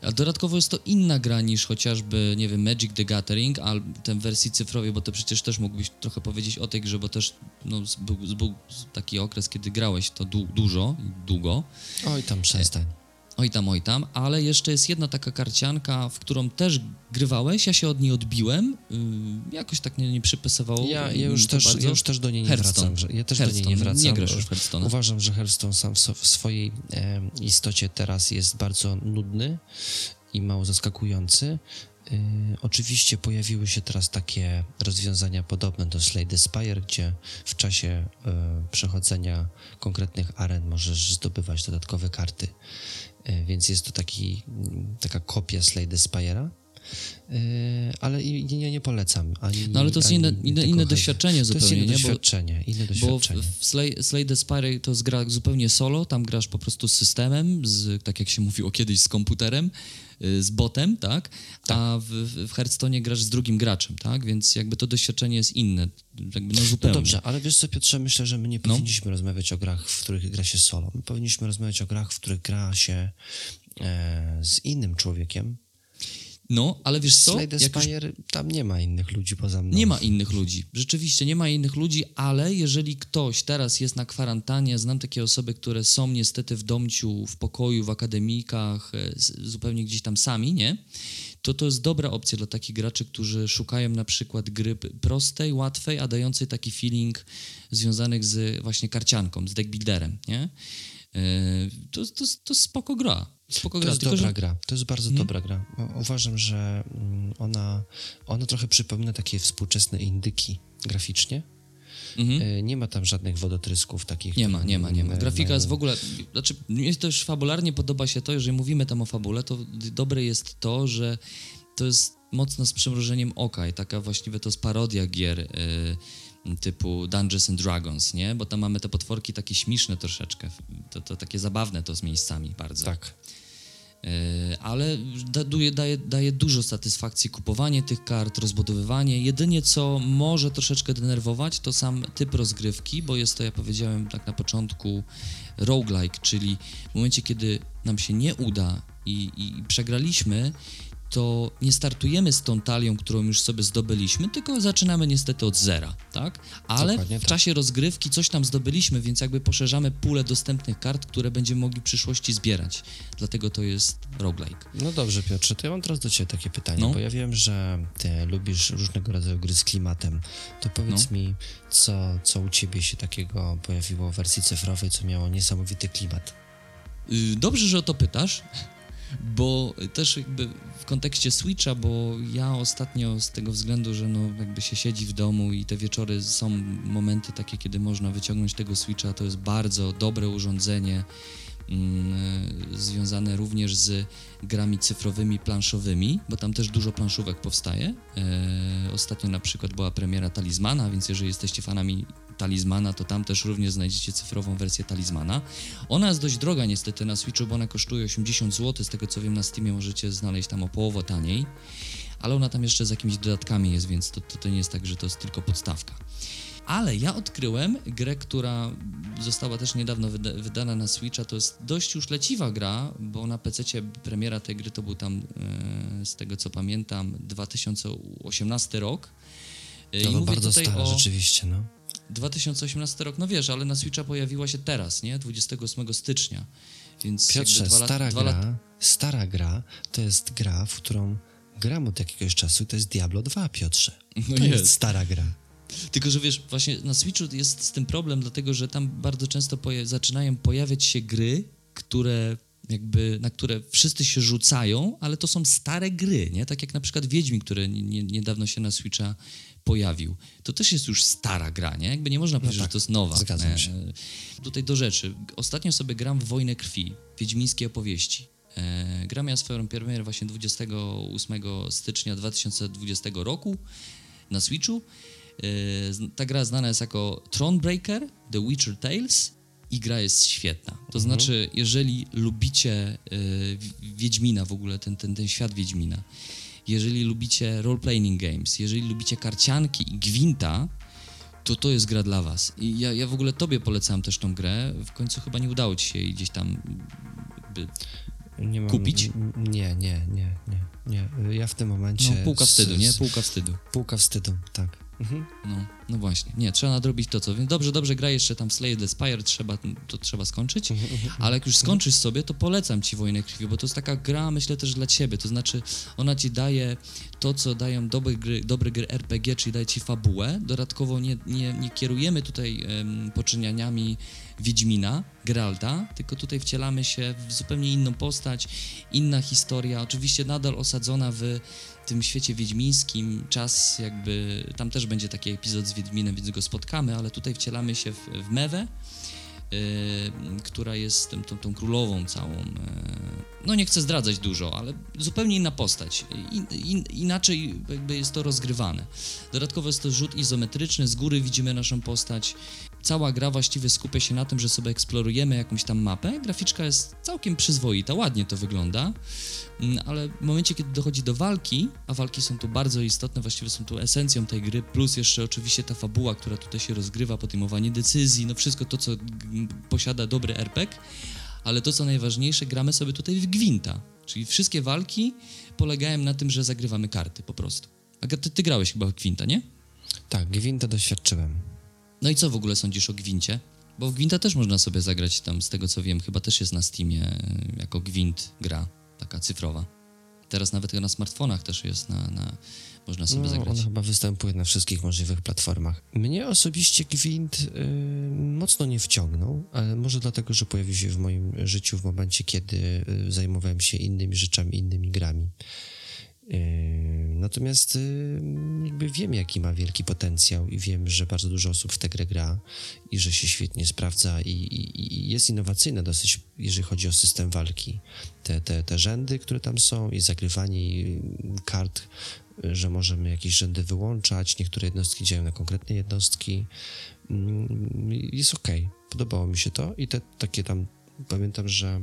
A dodatkowo jest to inna gra niż chociażby, nie wiem, Magic the Gathering, a ten wersji cyfrowej, bo to przecież też mógłbyś trochę powiedzieć o tej grze, bo też no, był, był taki okres, kiedy grałeś to du- dużo, długo. Oj, tam przestań. Oj tam, oj tam, ale jeszcze jest jedna taka karcianka, w którą też grywałeś, ja się od niej odbiłem, yy, jakoś tak nie, nie przypisywało Ja, ja, już to też, bardzo. ja już też do niej nie Hearthstone. wracam. Że, ja też do niej nie Hearthstone. wracam. Nie grasz już w Hearthstone'a. Uważam, że Hearthstone sam w swojej e, istocie teraz jest bardzo nudny i mało zaskakujący. E, oczywiście pojawiły się teraz takie rozwiązania podobne do Slay the Spire, gdzie w czasie e, przechodzenia konkretnych aren możesz zdobywać dodatkowe karty. E, więc jest to taki, taka kopia Spire'a. Yy, ale i nie, nie polecam. Ani, No ale to jest inne, inne, inne doświadczenie To jest zupełnie, inne nie? Bo, doświadczenie, inne bo w, doświadczenie. Slay, Slay the Spire to jest gra zupełnie solo, tam grasz po prostu z systemem, z, tak jak się mówiło kiedyś, z komputerem, y, z botem, tak? A w, w Hearthstone grasz z drugim graczem, tak? Więc jakby to doświadczenie jest inne, jakby no No zupełnie. dobrze, ale wiesz co, Piotrze, myślę, że my nie No. powinniśmy rozmawiać o grach, w których gra się solo. My powinniśmy rozmawiać o grach, w których gra się e, z innym człowiekiem. No, ale wiesz co? The Jak już Spire, tam nie ma innych ludzi poza mną. Nie ma innych ludzi. Rzeczywiście nie ma innych ludzi, ale jeżeli ktoś teraz jest na kwarantannie, znam takie osoby, które są niestety w domciu, w pokoju, w akademikach, e, zupełnie gdzieś tam sami, nie? To to jest dobra opcja dla takich graczy, którzy szukają na przykład gry prostej, łatwej, a dającej taki feeling związanych z właśnie karcianką, z deckbuilderem, nie? E, To, to, to spoko gra. Spoko To gra. jest tylko, dobra że- gra, to jest bardzo Mhm. dobra gra. Uważam, że mm, ona, ona trochę przypomina takie współczesne indyki graficznie. Mhm. E, Nie ma tam żadnych wodotrysków takich. Nie ma, nie ma, nie ma. mają- Grafika jest w ogóle, znaczy mnie też fabularnie podoba się to, jeżeli mówimy tam o fabule, to dobre jest to, że to jest mocno z przymrużeniem oka i taka właściwie to jest parodia gier y, typu Dungeons and Dragons, nie? Bo tam mamy te potworki takie śmieszne troszeczkę, to, to takie zabawne to z miejscami bardzo. Tak. Yy, ale da, daje, daje, daje dużo satysfakcji kupowanie tych kart, rozbudowywanie. Jedynie co może troszeczkę denerwować, to sam typ rozgrywki, bo jest to, ja powiedziałem tak na początku, roguelike, czyli w momencie, kiedy nam się nie uda i, i przegraliśmy, to nie startujemy z tą talią, którą już sobie zdobyliśmy, tylko zaczynamy niestety od zera, tak? Ale Dokładnie w tak. czasie rozgrywki coś tam zdobyliśmy, więc jakby poszerzamy pulę dostępnych kart, które będziemy mogli w przyszłości zbierać. Dlatego to jest roguelike. No dobrze, Piotrze, to ja mam teraz do Ciebie takie pytanie, No. bo ja wiem, że Ty lubisz różnego rodzaju gry z klimatem. To powiedz No. mi, co, co u Ciebie się takiego pojawiło w wersji cyfrowej, co miało niesamowity klimat. Y, Dobrze, że o to pytasz, bo też jakby w kontekście Switcha, bo ja ostatnio z tego względu, że no jakby się siedzi w domu i te wieczory są momenty takie, kiedy można wyciągnąć tego Switcha, to jest bardzo dobre urządzenie mm, związane również z grami cyfrowymi, planszowymi, bo tam też dużo planszówek powstaje. E, ostatnio na przykład była premiera Talizmana, więc jeżeli jesteście fanami Talizmana, to tam też również znajdziecie cyfrową wersję Talizmana. Ona jest dość droga niestety na Switchu, bo ona kosztuje 80 zł, z tego co wiem na Steamie możecie znaleźć tam o połowę taniej, ale ona tam jeszcze z jakimiś dodatkami jest, więc to, to, to nie jest tak, że to jest tylko podstawka. Ale ja odkryłem grę, która została też niedawno wyda wydana na Switcha. To jest dość już leciwa gra, bo na PC premiera tej gry to był tam, e, z tego co pamiętam, 2018 rok. E, To I no mówię bardzo tutaj stara, o rzeczywiście, no. 2018 rok, no wiesz, ale na Switcha pojawiła się teraz, nie? 28 stycznia. Więc Piotrze, dwa lat- stara dwa gra, lat- stara gra to jest gra, w którą gram od jakiegoś czasu, to jest Diablo 2, Piotrze. No To jest jest. stara gra. Tylko, że wiesz, właśnie na Switchu jest z tym problem, dlatego że tam bardzo często poja- zaczynają pojawiać się gry, które jakby, na które wszyscy się rzucają, ale to są stare gry, nie? Tak jak na przykład Wiedźmin, który nie, nie, niedawno się na Switcha pojawił. To też jest już stara gra, nie? Jakby nie można powiedzieć, tak, że to jest nowa. zgadzam E, się. Tutaj do rzeczy. Ostatnio sobie gram w Wojnę Krwi, Wiedźmińskie opowieści. E, gra miała swoją premierę właśnie 28 stycznia 2020 roku na Switchu. E, Ta gra znana jest jako Thronebreaker, The Witcher Tales i gra jest świetna. To znaczy, jeżeli lubicie e, Wi- Wiedźmina w ogóle, ten, ten, ten świat Wiedźmina, jeżeli lubicie role-playing games, jeżeli lubicie karcianki i gwinta, to to jest gra dla was. I ja, ja w ogóle tobie polecam też tą grę. W końcu chyba nie udało ci się jej gdzieś tam Nie mam, Kupić? Nie, nie, nie, nie, nie. Ja w tym momencie... No, półka z- wstydu, nie? z- Półka wstydu. Półka wstydu, tak. Mhm. No, no właśnie. Nie, trzeba nadrobić to, co. Więc dobrze, dobrze gra jeszcze tam Slay the Spire, trzeba, to trzeba skończyć. Ale jak już skończysz sobie, to polecam ci Wojnę Krwi, bo to jest taka gra, myślę, też dla ciebie. To znaczy, ona ci daje to, co dają dobre gry, dobre gry RPG, czyli daje ci fabułę. Dodatkowo nie, nie, nie kierujemy tutaj em, poczynianiami Wiedźmina, Geralta, tylko tutaj wcielamy się w zupełnie inną postać, inna historia, oczywiście nadal osadzona w tym świecie wiedźmińskim, czas jakby, tam też będzie taki epizod z Wiedźminem, więc go spotkamy, ale tutaj wcielamy się w, w Mewę, która jest tą, tą, tą królową całą. No nie chcę zdradzać dużo, ale zupełnie inna postać. In, in, inaczej jakby jest to rozgrywane. Dodatkowo jest to rzut izometryczny, z góry widzimy naszą postać. Cała gra właściwie skupia się na tym, że sobie eksplorujemy jakąś tam mapę. Graficzka jest całkiem przyzwoita, ładnie to wygląda. Mm, ale w momencie, kiedy dochodzi do walki, a walki są tu bardzo istotne, właściwie są tu esencją tej gry, plus jeszcze oczywiście ta fabuła, która tutaj się rozgrywa, podejmowanie decyzji, no wszystko to, co posiada dobry RPG, ale to, co najważniejsze, gramy sobie tutaj w gwinta, czyli wszystkie walki polegają na tym, że zagrywamy karty po prostu. A ty, ty grałeś chyba w gwinta, nie? Tak, gwinta doświadczyłem. No i co w ogóle sądzisz o gwincie? Bo w gwinta też można sobie zagrać tam, z tego co wiem, chyba też jest na Steamie jako gwint gra taka cyfrowa. Teraz nawet na smartfonach też jest, na, na można sobie no, zagrać. On chyba występuje na wszystkich możliwych platformach. Mnie osobiście Gwint y, mocno nie wciągnął, ale może dlatego, że pojawił się w moim życiu w momencie, kiedy y, zajmowałem się innymi rzeczami, innymi grami. Yy, natomiast yy, jakby wiem, jaki ma wielki potencjał i wiem, że bardzo dużo osób w tę grę gra i że się świetnie sprawdza i, i, i jest innowacyjna dosyć, jeżeli chodzi o system walki. Te, te, te rzędy, które tam są i zagrywanie kart, że możemy jakieś rzędy wyłączać, niektóre jednostki działają na konkretne jednostki, mm, jest ok. Podobało mi się to i te takie tam pamiętam, że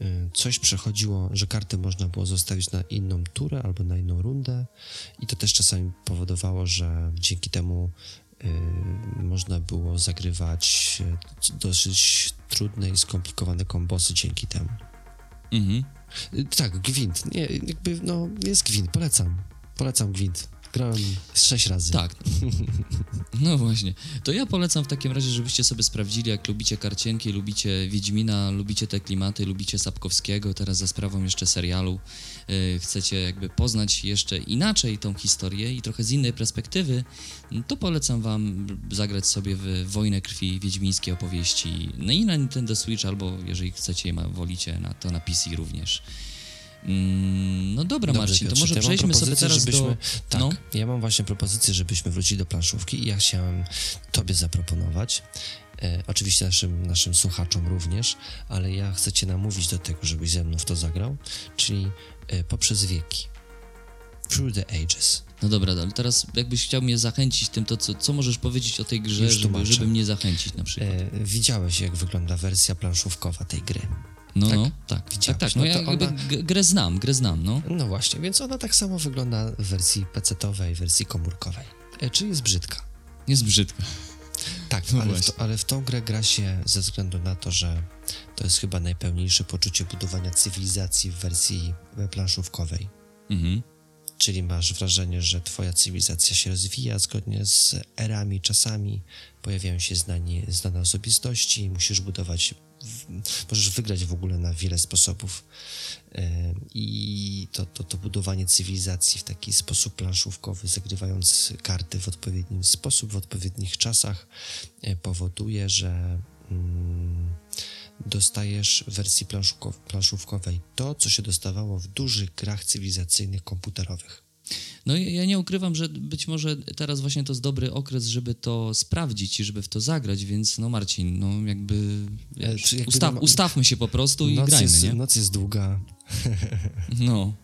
y, coś przechodziło, że karty można było zostawić na inną turę albo na inną rundę i to też czasami powodowało, że dzięki temu y, można było zagrywać y, dosyć trudne i skomplikowane kombosy dzięki temu. Mhm. Tak, Gwint. Nie, jakby, no, jest Gwint, polecam. Polecam Gwint. Grałem sześć razy. Tak. No właśnie. To ja polecam w takim razie, żebyście sobie sprawdzili, jak lubicie karcienki, lubicie Wiedźmina, lubicie te klimaty, lubicie Sapkowskiego, teraz za sprawą jeszcze serialu. Yy, chcecie jakby poznać jeszcze inaczej tą historię i trochę z innej perspektywy, to polecam wam zagrać sobie w Wojnę Krwi, wiedźmińskie opowieści, no i na Nintendo Switch, albo jeżeli chcecie, wolicie, na, to na PC również. Mm, no dobra, Dobrze, Marcin, to może przejdźmy sobie teraz żebyśmy, do... Tak, no. ja mam właśnie propozycję, żebyśmy wrócili do planszówki i ja chciałem tobie zaproponować, e, oczywiście naszym, naszym słuchaczom również, ale ja chcę cię namówić do tego, żebyś ze mną w to zagrał, czyli e, poprzez wieki. Through the Ages. No dobra, ale teraz jakbyś chciał mnie zachęcić tym, to co, co możesz powiedzieć o tej grze, żeby, żeby mnie zachęcić na przykład? E, widziałeś, jak wygląda wersja planszówkowa tej gry. No, tak, no, tak, tak, tak, no, no ja ona... grę znam, grę znam, no. No właśnie, więc ona tak samo wygląda w wersji PC-owej, wersji komórkowej. E, czy jest brzydka? Jest brzydka. Tak, no ale, w to, ale w tą grę gra się ze względu na to, że to jest chyba najpełniejsze poczucie budowania cywilizacji w wersji planszówkowej. Mhm. Czyli masz wrażenie, że twoja cywilizacja się rozwija zgodnie z erami, czasami, pojawiają się znani, znane osobistości, musisz budować możesz wygrać w ogóle na wiele sposobów. E, I to, to, to budowanie cywilizacji w taki sposób planszówkowy, zagrywając karty w odpowiedni sposób, w odpowiednich czasach, e, powoduje, że mm, dostajesz w wersji planszówkowej to, co się dostawało w dużych grach cywilizacyjnych komputerowych. No ja nie ukrywam, że być może teraz właśnie to jest dobry okres, żeby to sprawdzić i żeby w to zagrać, więc no Marcin, no jakby, wiesz, jakby ustaw, ustawmy się po prostu i grajmy, jest, nie? Noc jest długa. No.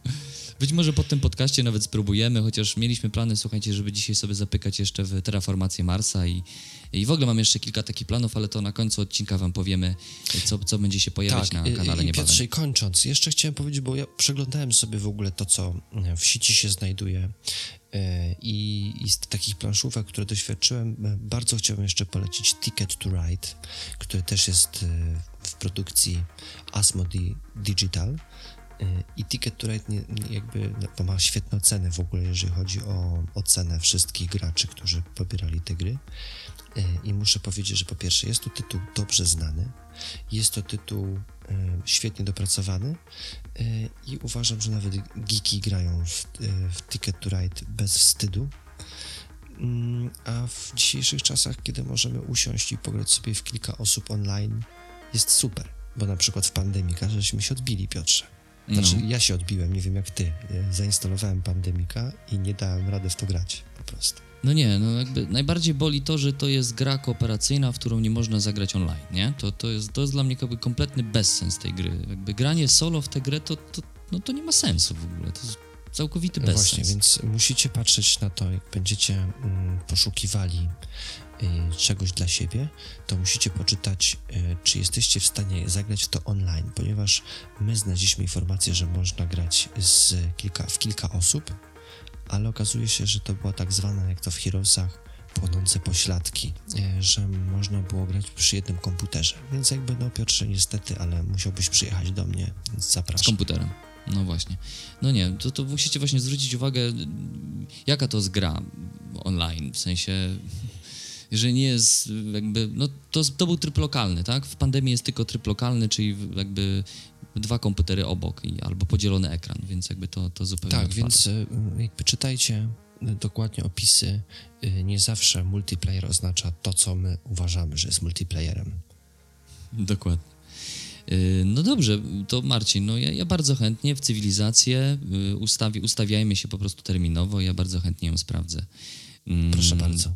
Być może po tym podcaście nawet spróbujemy, chociaż mieliśmy plany, słuchajcie, żeby dzisiaj sobie zapykać jeszcze w terraformację Marsa i, i w ogóle mam jeszcze kilka takich planów, ale to na końcu odcinka wam powiemy, co, co będzie się pojawiać tak, na kanale niebawem. Piotrze, i kończąc, jeszcze chciałem powiedzieć, bo ja przeglądałem sobie w ogóle to, co w sieci się znajduje e, i, i z takich planszówek, które doświadczyłem, e, bardzo chciałbym jeszcze polecić Ticket to Ride, który też jest e, w produkcji Asmodee Digital i Ticket to Ride jakby no, ma świetne oceny w ogóle, jeżeli chodzi o ocenę wszystkich graczy, którzy pobierali te gry. E, I muszę powiedzieć, że po pierwsze jest to tytuł dobrze znany, jest to tytuł e, świetnie dopracowany e, i uważam, że nawet geeki grają w, w Ticket to Ride bez wstydu. Mm, a w dzisiejszych czasach, kiedy możemy usiąść i pograć sobie w kilka osób online, jest super, bo na przykład w pandemii żeśmy się odbili, Piotrze. Znaczy, no. ja się odbiłem, nie wiem jak ty. Zainstalowałem Pandemika i nie dałem rady w to grać, po prostu. No nie, no jakby najbardziej boli to, że to jest gra kooperacyjna, w którą nie można zagrać online, nie? To, to, jest, to jest dla mnie jakby kompletny bezsens tej gry. Jakby granie solo w tę grę, to, to, no to nie ma sensu w ogóle. To jest całkowity bezsens. Właśnie, więc musicie patrzeć na to, jak będziecie mm, poszukiwali czegoś dla siebie, to musicie poczytać, y, czy jesteście w stanie zagrać w to online, ponieważ my znaleźliśmy informację, że można grać z kilka, w kilka osób, ale okazuje się, że to była tak zwana, jak to w Heroesach, płonące pośladki, y, że można było grać przy jednym komputerze. Więc jakby, no Piotrze, niestety, ale musiałbyś przyjechać do mnie, więc Z zapraszam. komputerem. No właśnie. No nie, to, to musicie właśnie zwrócić uwagę, jaka to jest gra online, w sensie, jeżeli nie jest jakby, no to, to był tryb lokalny, tak? W pandemii jest tylko tryb lokalny, czyli jakby dwa komputery obok i, albo podzielony ekran, więc jakby to, to zupełnie Tak, odpada. więc y, jakby czytajcie y, dokładnie opisy. Y, Nie zawsze multiplayer oznacza to, co my uważamy, że jest multiplayerem. Dokładnie. No dobrze, to Marcin, no ja, ja bardzo chętnie w cywilizację ustawi, ustawiajmy się po prostu terminowo, ja bardzo chętnie ją sprawdzę. Mm, Proszę bardzo.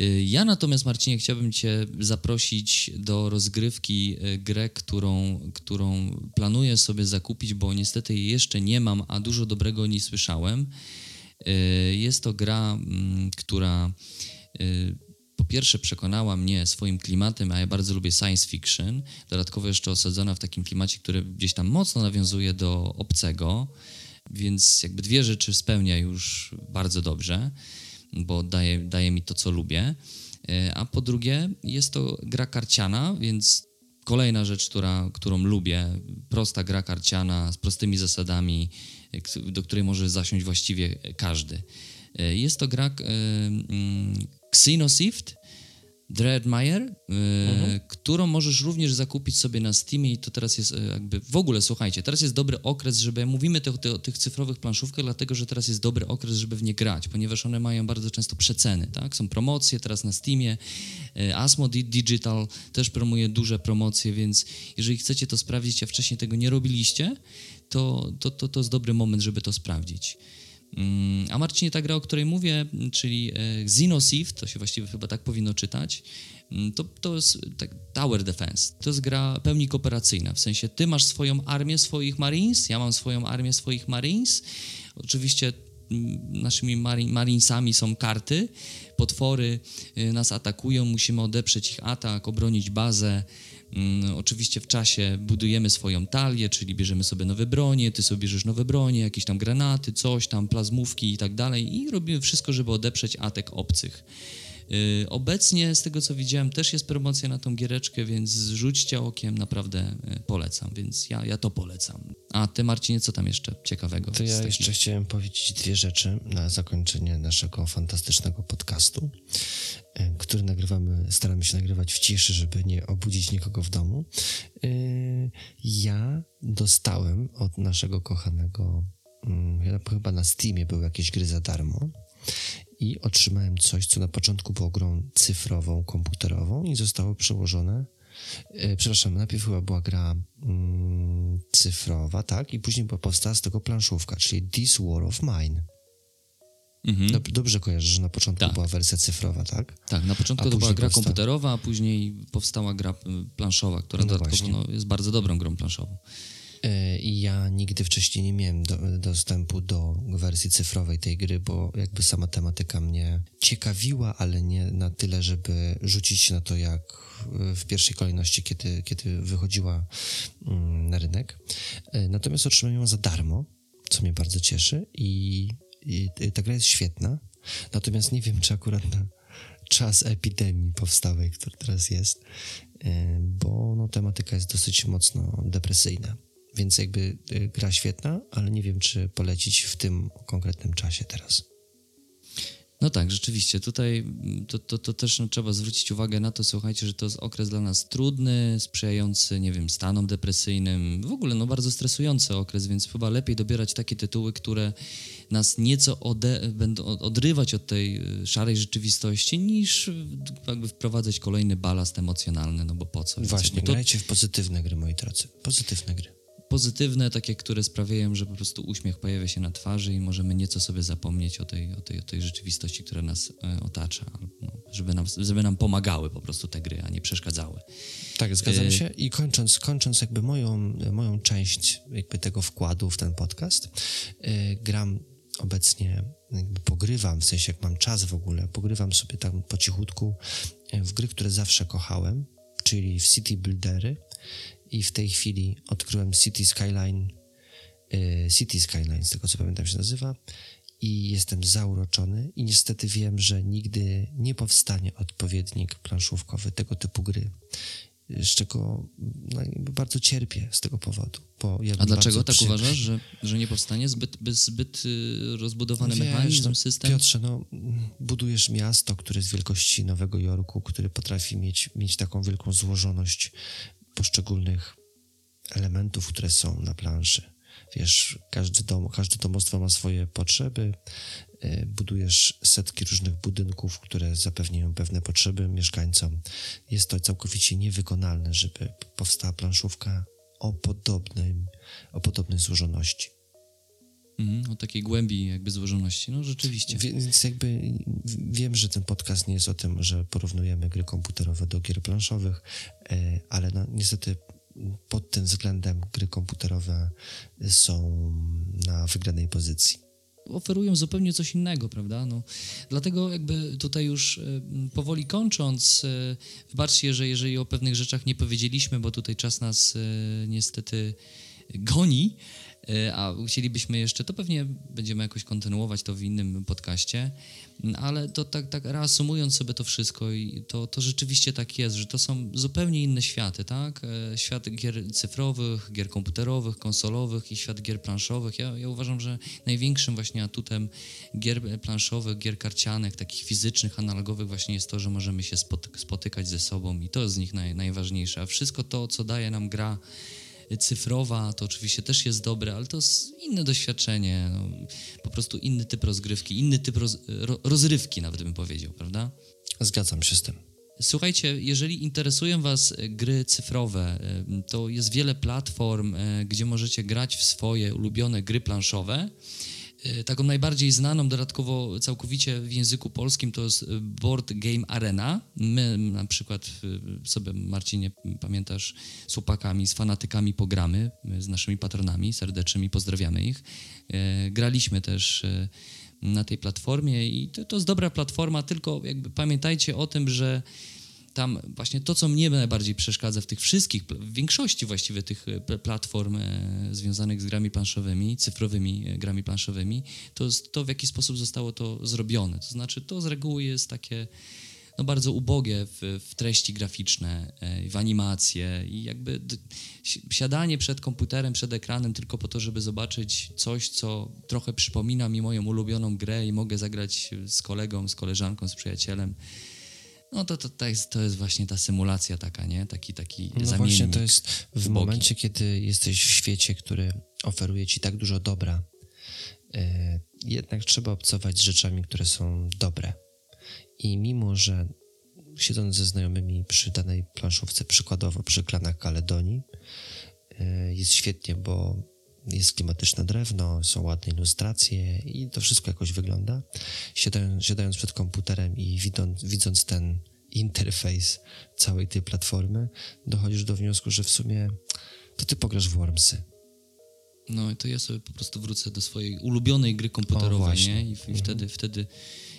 Y, Ja natomiast, Marcinie, chciałbym Cię zaprosić do rozgrywki y, grę, którą, którą planuję sobie zakupić, bo niestety jej jeszcze nie mam, a dużo dobrego o niej słyszałem. Y, Jest to gra, mm, która po pierwsze przekonała mnie swoim klimatem, a ja bardzo lubię science fiction, dodatkowo jeszcze osadzona w takim klimacie, który gdzieś tam mocno nawiązuje do obcego, więc jakby dwie rzeczy spełnia już bardzo dobrze, bo daje, daje mi to, co lubię. E, A po drugie, jest to gra karciana, więc kolejna rzecz, która, którą lubię, prosta gra karciana z prostymi zasadami, e, do której może zasiąść właściwie każdy. E, Jest to gra mm, Xenosift, Dreadmire, e, którą możesz również zakupić sobie na Steamie i to teraz jest e, jakby, w ogóle słuchajcie, teraz jest dobry okres, żeby, mówimy te, te, o tych cyfrowych planszówkach, dlatego, że teraz jest dobry okres, żeby w nie grać, ponieważ one mają bardzo często przeceny, tak, są promocje teraz na Steamie, e, Asmo Di- Digital też promuje duże promocje, więc jeżeli chcecie to sprawdzić, a wcześniej tego nie robiliście, to, to, to, to jest dobry moment, żeby to sprawdzić. Mm, A Marcinie, ta gra, o której mówię, czyli e, Xenosiv, to się właściwie chyba tak powinno czytać, mm, to, to jest tak, Tower Defense. To jest gra pełni kooperacyjna, w sensie ty masz swoją armię swoich Marines, ja mam swoją armię swoich Marines. Oczywiście naszymi mari- Marinesami są karty, potwory y, nas atakują, musimy odeprzeć ich atak, obronić bazę. Mm, Oczywiście w czasie budujemy swoją talię, czyli bierzemy sobie nowe bronie, ty sobie bierzesz nowe bronie, jakieś tam granaty, coś tam, plazmówki i tak dalej i robimy wszystko, żeby odeprzeć atak obcych. Yy, Obecnie, z tego co widziałem, też jest promocja na tą giereczkę, więc rzućcie okiem, naprawdę yy, polecam, więc ja, ja to polecam. A ty, Marcinie, co tam jeszcze ciekawego? To ja takich- jeszcze chciałem powiedzieć dwie rzeczy na zakończenie naszego fantastycznego podcastu, e, który nagrywamy, staramy się nagrywać w ciszy, żeby nie obudzić nikogo w domu. Ja dostałem od naszego kochanego, mm, chyba na Steamie były jakieś gry za darmo i otrzymałem coś, co na początku było grą cyfrową, komputerową i zostało przełożone E, przepraszam, najpierw chyba była gra mm, cyfrowa, tak? I później powstała z tego planszówka, czyli This War of Mine. Mhm. Dob- dobrze kojarzę, że na początku Tak. była wersja cyfrowa, tak? Tak, na początku to była gra powsta- komputerowa, a później powstała gra y, planszowa, która No dodatkowo no, jest bardzo dobrą grą planszową. E, ja nigdy wcześniej nie miałem do, dostępu do wersji cyfrowej tej gry, bo jakby sama tematyka mnie ciekawiła, ale nie na tyle, żeby rzucić się na to jak w pierwszej kolejności, kiedy, kiedy wychodziła mm, na rynek. E, Natomiast otrzymałem ją za darmo, co mnie bardzo cieszy i, i ta gra jest świetna. Natomiast nie wiem, czy akurat na czas epidemii powstałej, który teraz jest, e, bo no, tematyka jest dosyć mocno depresyjna. Więc jakby y, gra świetna, ale nie wiem, czy polecić w tym konkretnym czasie teraz. No tak, rzeczywiście. Tutaj mm, to, to, to też no, trzeba zwrócić uwagę na to, słuchajcie, że to jest okres dla nas trudny, sprzyjający, nie wiem, stanom depresyjnym, w ogóle no bardzo stresujący okres, więc chyba lepiej dobierać takie tytuły, które nas nieco ode, będą od- odrywać od tej y, szarej rzeczywistości, niż y, jakby wprowadzać kolejny balast emocjonalny, no bo po co? Więc Właśnie, to, grajcie w pozytywne gry, moi drodzy. Pozytywne gry. Pozytywne, takie, które sprawiają, że po prostu uśmiech pojawia się na twarzy i możemy nieco sobie zapomnieć o tej, o tej, o tej rzeczywistości, która nas e, otacza, no, żeby, nam, żeby nam pomagały po prostu te gry, a nie przeszkadzały. Tak, zgadzam e, się. I kończąc, kończąc jakby moją, moją część jakby tego wkładu w ten podcast, yy, gram obecnie, jakby pogrywam, w sensie jak mam czas w ogóle, pogrywam sobie tam po cichutku w gry, które zawsze kochałem, czyli w City Buildery i w tej chwili odkryłem City Skyline, y, City Skyline, z tego co pamiętam się nazywa i jestem zauroczony i niestety wiem, że nigdy nie powstanie odpowiednik planszówkowy tego typu gry z czego no, bardzo cierpię z tego powodu. A dlaczego tak uważasz, że, że nie powstanie? Zbyt, zbyt y, rozbudowany Wiesz, mechanizm, no, system? Piotrze, no, budujesz miasto, które jest wielkości Nowego Jorku, który potrafi mieć, mieć taką wielką złożoność poszczególnych elementów, które są na planszy. Wiesz, każdy dom, każde domostwo ma swoje potrzeby, e, budujesz setki różnych budynków, które zapewniają pewne potrzeby mieszkańcom. Jest to całkowicie niewykonalne, żeby powstała planszówka o, podobnym, o podobnej złożoności. Mhm, o takiej głębi jakby złożoności, no rzeczywiście. Więc jakby wiem, że ten podcast nie jest o tym, że porównujemy gry komputerowe do gier planszowych, e, ale no, niestety pod tym względem gry komputerowe są na wygranej pozycji oferują zupełnie coś innego, prawda? No, dlatego jakby tutaj już e, powoli kończąc, e, wybaczcie, że jeżeli o pewnych rzeczach nie powiedzieliśmy, bo tutaj czas nas niestety goni, a chcielibyśmy jeszcze, to pewnie będziemy jakoś kontynuować to w innym podcaście, ale to tak, tak reasumując sobie to wszystko, i to, to rzeczywiście tak jest, że to są zupełnie inne światy, tak? E, świat gier cyfrowych, gier komputerowych, konsolowych i świat gier planszowych. Ja, ja uważam, że największym właśnie atutem gier planszowych, gier karcianych, takich fizycznych, analogowych właśnie jest to, że możemy się spotykać ze sobą i to jest z nich naj, najważniejsze. A wszystko to, co daje nam gra, cyfrowa to oczywiście też jest dobre, ale to jest inne doświadczenie, no, po prostu inny typ rozgrywki, inny typ roz, ro, rozrywki nawet bym powiedział, prawda? Zgadzam się z tym. Słuchajcie, jeżeli interesują Was gry cyfrowe, to jest wiele platform, e, gdzie możecie grać w swoje ulubione gry planszowe. E, taką najbardziej znaną, dodatkowo całkowicie w języku polskim, to jest Board Game Arena. My na przykład sobie, Marcinie, pamiętasz, z chłopakami, z fanatykami pogramy, z naszymi patronami serdecznymi, pozdrawiamy ich. Graliśmy też na tej platformie i to, to jest dobra platforma, tylko jakby pamiętajcie o tym, że tam właśnie to, co mnie najbardziej przeszkadza w tych wszystkich, w większości właściwie tych e, platform e, związanych z grami planszowymi, cyfrowymi e, grami planszowymi, to jest to, w jaki sposób zostało to zrobione. To znaczy, to z reguły jest takie no, bardzo ubogie w, w treści graficzne, w animacje i jakby siadanie przed komputerem, przed ekranem tylko po to, żeby zobaczyć coś, co trochę przypomina mi moją ulubioną grę i mogę zagrać z kolegą, z koleżanką, z przyjacielem no to, to, to, jest, to jest właśnie ta symulacja taka, nie? Taki, taki no zamiennik. właśnie to jest w momencie, kiedy jesteś w świecie, który oferuje ci tak dużo dobra, e, jednak trzeba obcować z rzeczami, które są dobre. I mimo, że siedząc ze znajomymi przy danej planszówce, przykładowo przy klanach Kaledonii, e, jest świetnie, bo jest klimatyczne drewno, są ładne ilustracje i to wszystko jakoś wygląda. Siadając, siadając przed komputerem i widząc, widząc ten interfejs całej tej platformy, dochodzisz do wniosku, że w sumie to ty pograsz w Wormsy. No i to ja sobie po prostu wrócę do swojej ulubionej gry komputerowej, nie? I, i mhm. wtedy, wtedy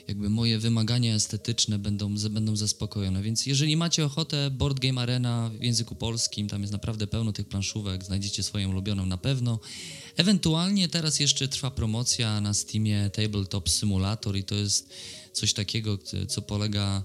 jakby moje wymagania estetyczne będą, będą zaspokojone. Więc jeżeli macie ochotę, Board Game Arena w języku polskim, tam jest naprawdę pełno tych planszówek, znajdziecie swoją ulubioną na pewno. Ewentualnie teraz jeszcze trwa promocja na Steamie Tabletop Simulator i to jest coś takiego, co polega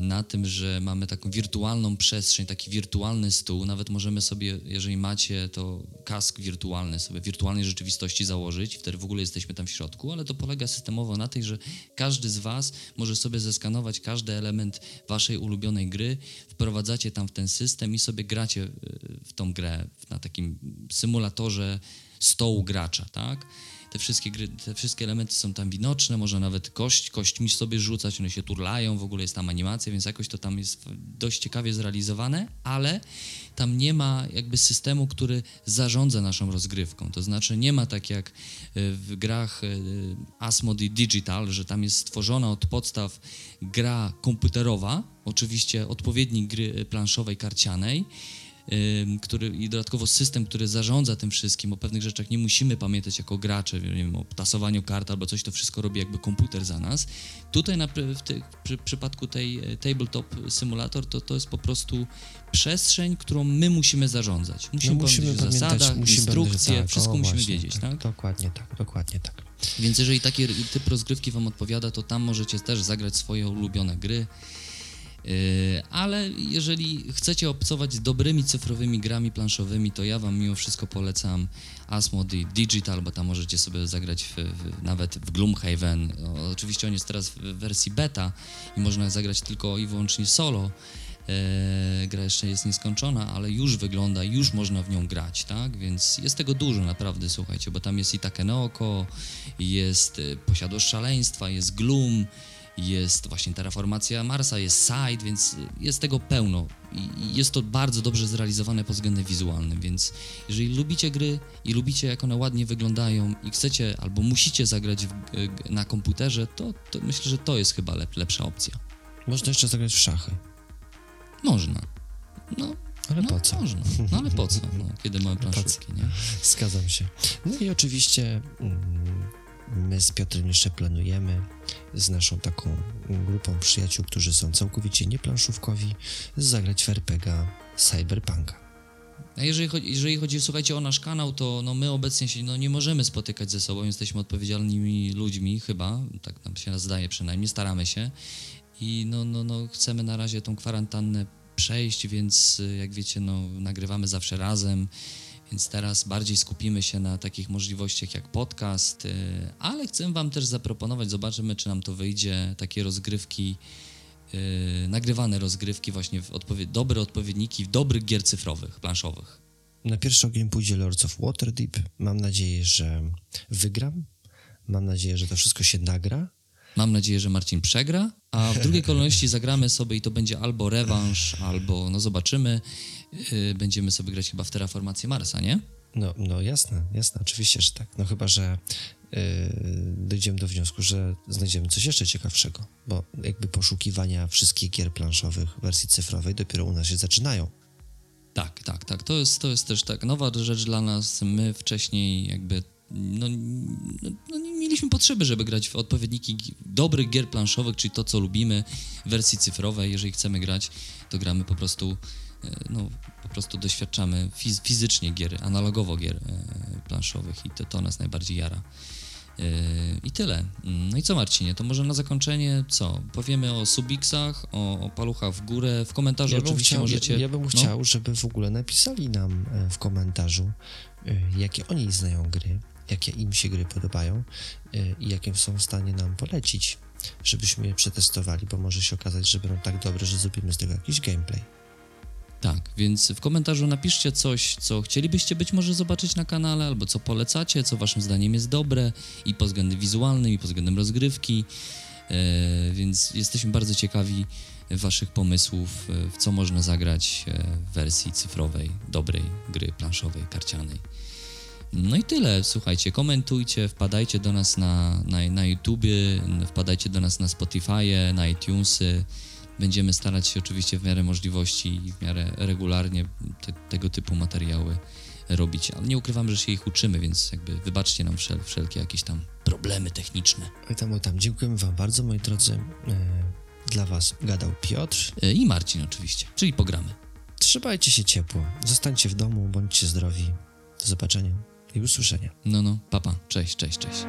na tym, że mamy taką wirtualną przestrzeń, taki wirtualny stół. Nawet możemy sobie, jeżeli macie, to kask wirtualny sobie wirtualnej rzeczywistości założyć, wtedy w ogóle jesteśmy tam w środku, ale to polega systemowo na tej, że każdy z Was może sobie zeskanować każdy element Waszej ulubionej gry, wprowadzacie tam w ten system i sobie gracie e, w tą grę na takim symulatorze stołu gracza, tak? Te wszystkie, gry, te wszystkie elementy są tam widoczne, można nawet kość, kośćmi sobie rzucać, one się turlają, w ogóle jest tam animacja, więc jakoś to tam jest dość ciekawie zrealizowane, ale tam nie ma jakby systemu, który zarządza naszą rozgrywką. To znaczy nie ma tak jak e, w grach e, Asmodee Digital, że tam jest stworzona od podstaw gra komputerowa, oczywiście odpowiednik gry planszowej, karcianej, który, i dodatkowo system, który zarządza tym wszystkim. O pewnych rzeczach nie musimy pamiętać jako gracze, nie wiem, o tasowaniu kart albo coś, to wszystko robi jakby komputer za nas. Tutaj na, w, te, przy, przypadku tej e, tabletop simulator to, to jest po prostu przestrzeń, którą my musimy zarządzać. Musimy, no musimy pamiętać o zasadach, musimy instrukcje, tak, wszystko o, musimy właśnie, wiedzieć, tak, tak? Dokładnie tak, dokładnie tak. Więc jeżeli taki typ rozgrywki Wam odpowiada, to tam możecie też zagrać swoje ulubione gry. Yy, ale jeżeli chcecie obcować z dobrymi cyfrowymi grami planszowymi, to ja Wam mimo wszystko polecam Asmodee Digital, bo tam możecie sobie zagrać w, w, nawet w Gloomhaven. oczywiście on jest teraz w wersji beta i można zagrać tylko i wyłącznie solo. E, gra jeszcze jest nieskończona, ale już wygląda, już można w nią grać, tak? Więc jest tego dużo naprawdę, słuchajcie, bo tam jest i Takenoko, jest e, Posiadłość Szaleństwa, jest Gloom, jest właśnie terraformacja Marsa, jest site, więc jest tego pełno i jest to bardzo dobrze zrealizowane pod względem wizualnym, więc jeżeli lubicie gry i lubicie jak one ładnie wyglądają i chcecie albo musicie zagrać w, na komputerze, to, to, myślę, że to jest chyba lep, lepsza opcja. Można jeszcze zagrać w szachy. Można. No, ale no, po co? Można. No ale po co? No, kiedy mamy planszówki, nie? Zgadzam się. No i oczywiście mm, my z Piotrem jeszcze planujemy z naszą taką grupą przyjaciół, którzy są całkowicie nieplanszówkowi, zagrać w RPGa Cyberpunka. A jeżeli chodzi, jeżeli chodzi, słuchajcie, o nasz kanał, to no my obecnie się no, nie możemy spotykać ze sobą, jesteśmy odpowiedzialnymi ludźmi chyba, tak nam się zdaje przynajmniej, staramy się. I no, no, no chcemy na razie tą kwarantannę przejść, więc jak wiecie, no nagrywamy zawsze razem, więc teraz bardziej skupimy się na takich możliwościach jak podcast, y, ale chcę Wam też zaproponować, zobaczymy, czy nam to wyjdzie, takie rozgrywki, yy, nagrywane rozgrywki, właśnie w odpowie dobre odpowiedniki w dobrych gier cyfrowych, planszowych. Na pierwszy ogień pójdzie Lords of Waterdeep. Mam nadzieję, że wygram. Mam nadzieję, że to wszystko się nagra. Mam nadzieję, że Marcin przegra, a w drugiej kolejności zagramy sobie i to będzie albo rewanż, albo no zobaczymy. Yy, będziemy sobie grać chyba w Terraformację Marsa, nie? No, no jasne, jasne, oczywiście, że tak. No chyba, że yy, dojdziemy do wniosku, że znajdziemy coś jeszcze ciekawszego, bo jakby poszukiwania wszystkich gier planszowych w wersji cyfrowej dopiero u nas się zaczynają. Tak, tak, tak. To jest, to jest też tak nowa rzecz dla nas. My wcześniej jakby no, no, no, nie mieliśmy potrzeby, żeby grać w odpowiedniki dobrych gier planszowych, czyli to, co lubimy w wersji cyfrowej. Jeżeli chcemy grać, to gramy po prostu, no, po prostu doświadczamy fiz fizycznie gier, analogowo gier e, planszowych i to, to nas najbardziej jara. E, I tyle. No i co, Marcinie? To może na zakończenie co? Powiemy o Subixach, o, o paluchach w górę. W komentarzu ja oczywiście chciał, możecie. Ja, ja bym no? chciał, żeby w ogóle napisali nam w komentarzu, jakie oni znają gry, jakie im się gry podobają i jakie są w stanie nam polecić, żebyśmy je przetestowali, bo może się okazać, że będą tak dobre, że zrobimy z tego jakiś gameplay. Tak, więc w komentarzu napiszcie coś, co chcielibyście być może zobaczyć na kanale, albo co polecacie, co waszym zdaniem jest dobre i pod względem wizualnym, i pod względem rozgrywki, e, więc jesteśmy bardzo ciekawi waszych pomysłów, e, w co można zagrać e, w wersji cyfrowej, dobrej gry planszowej, karcianej. No i tyle, słuchajcie, komentujcie, wpadajcie do nas na, na, na wpadajcie do nas na Spotify, na iTunesy. Będziemy starać się oczywiście w miarę możliwości i w miarę regularnie te, tego typu materiały robić, ale nie ukrywam, że się ich uczymy, więc jakby wybaczcie nam wszel, wszelkie jakieś tam problemy techniczne. Oj tam, oj tam, dziękujemy wam bardzo, moi drodzy. E, dla was gadał Piotr. E, I Marcin oczywiście, czyli pogramy. Trzymajcie się ciepło, zostańcie w domu, bądźcie zdrowi. Do zobaczenia i usłyszenia. No, no, papa, cześć, cześć, cześć.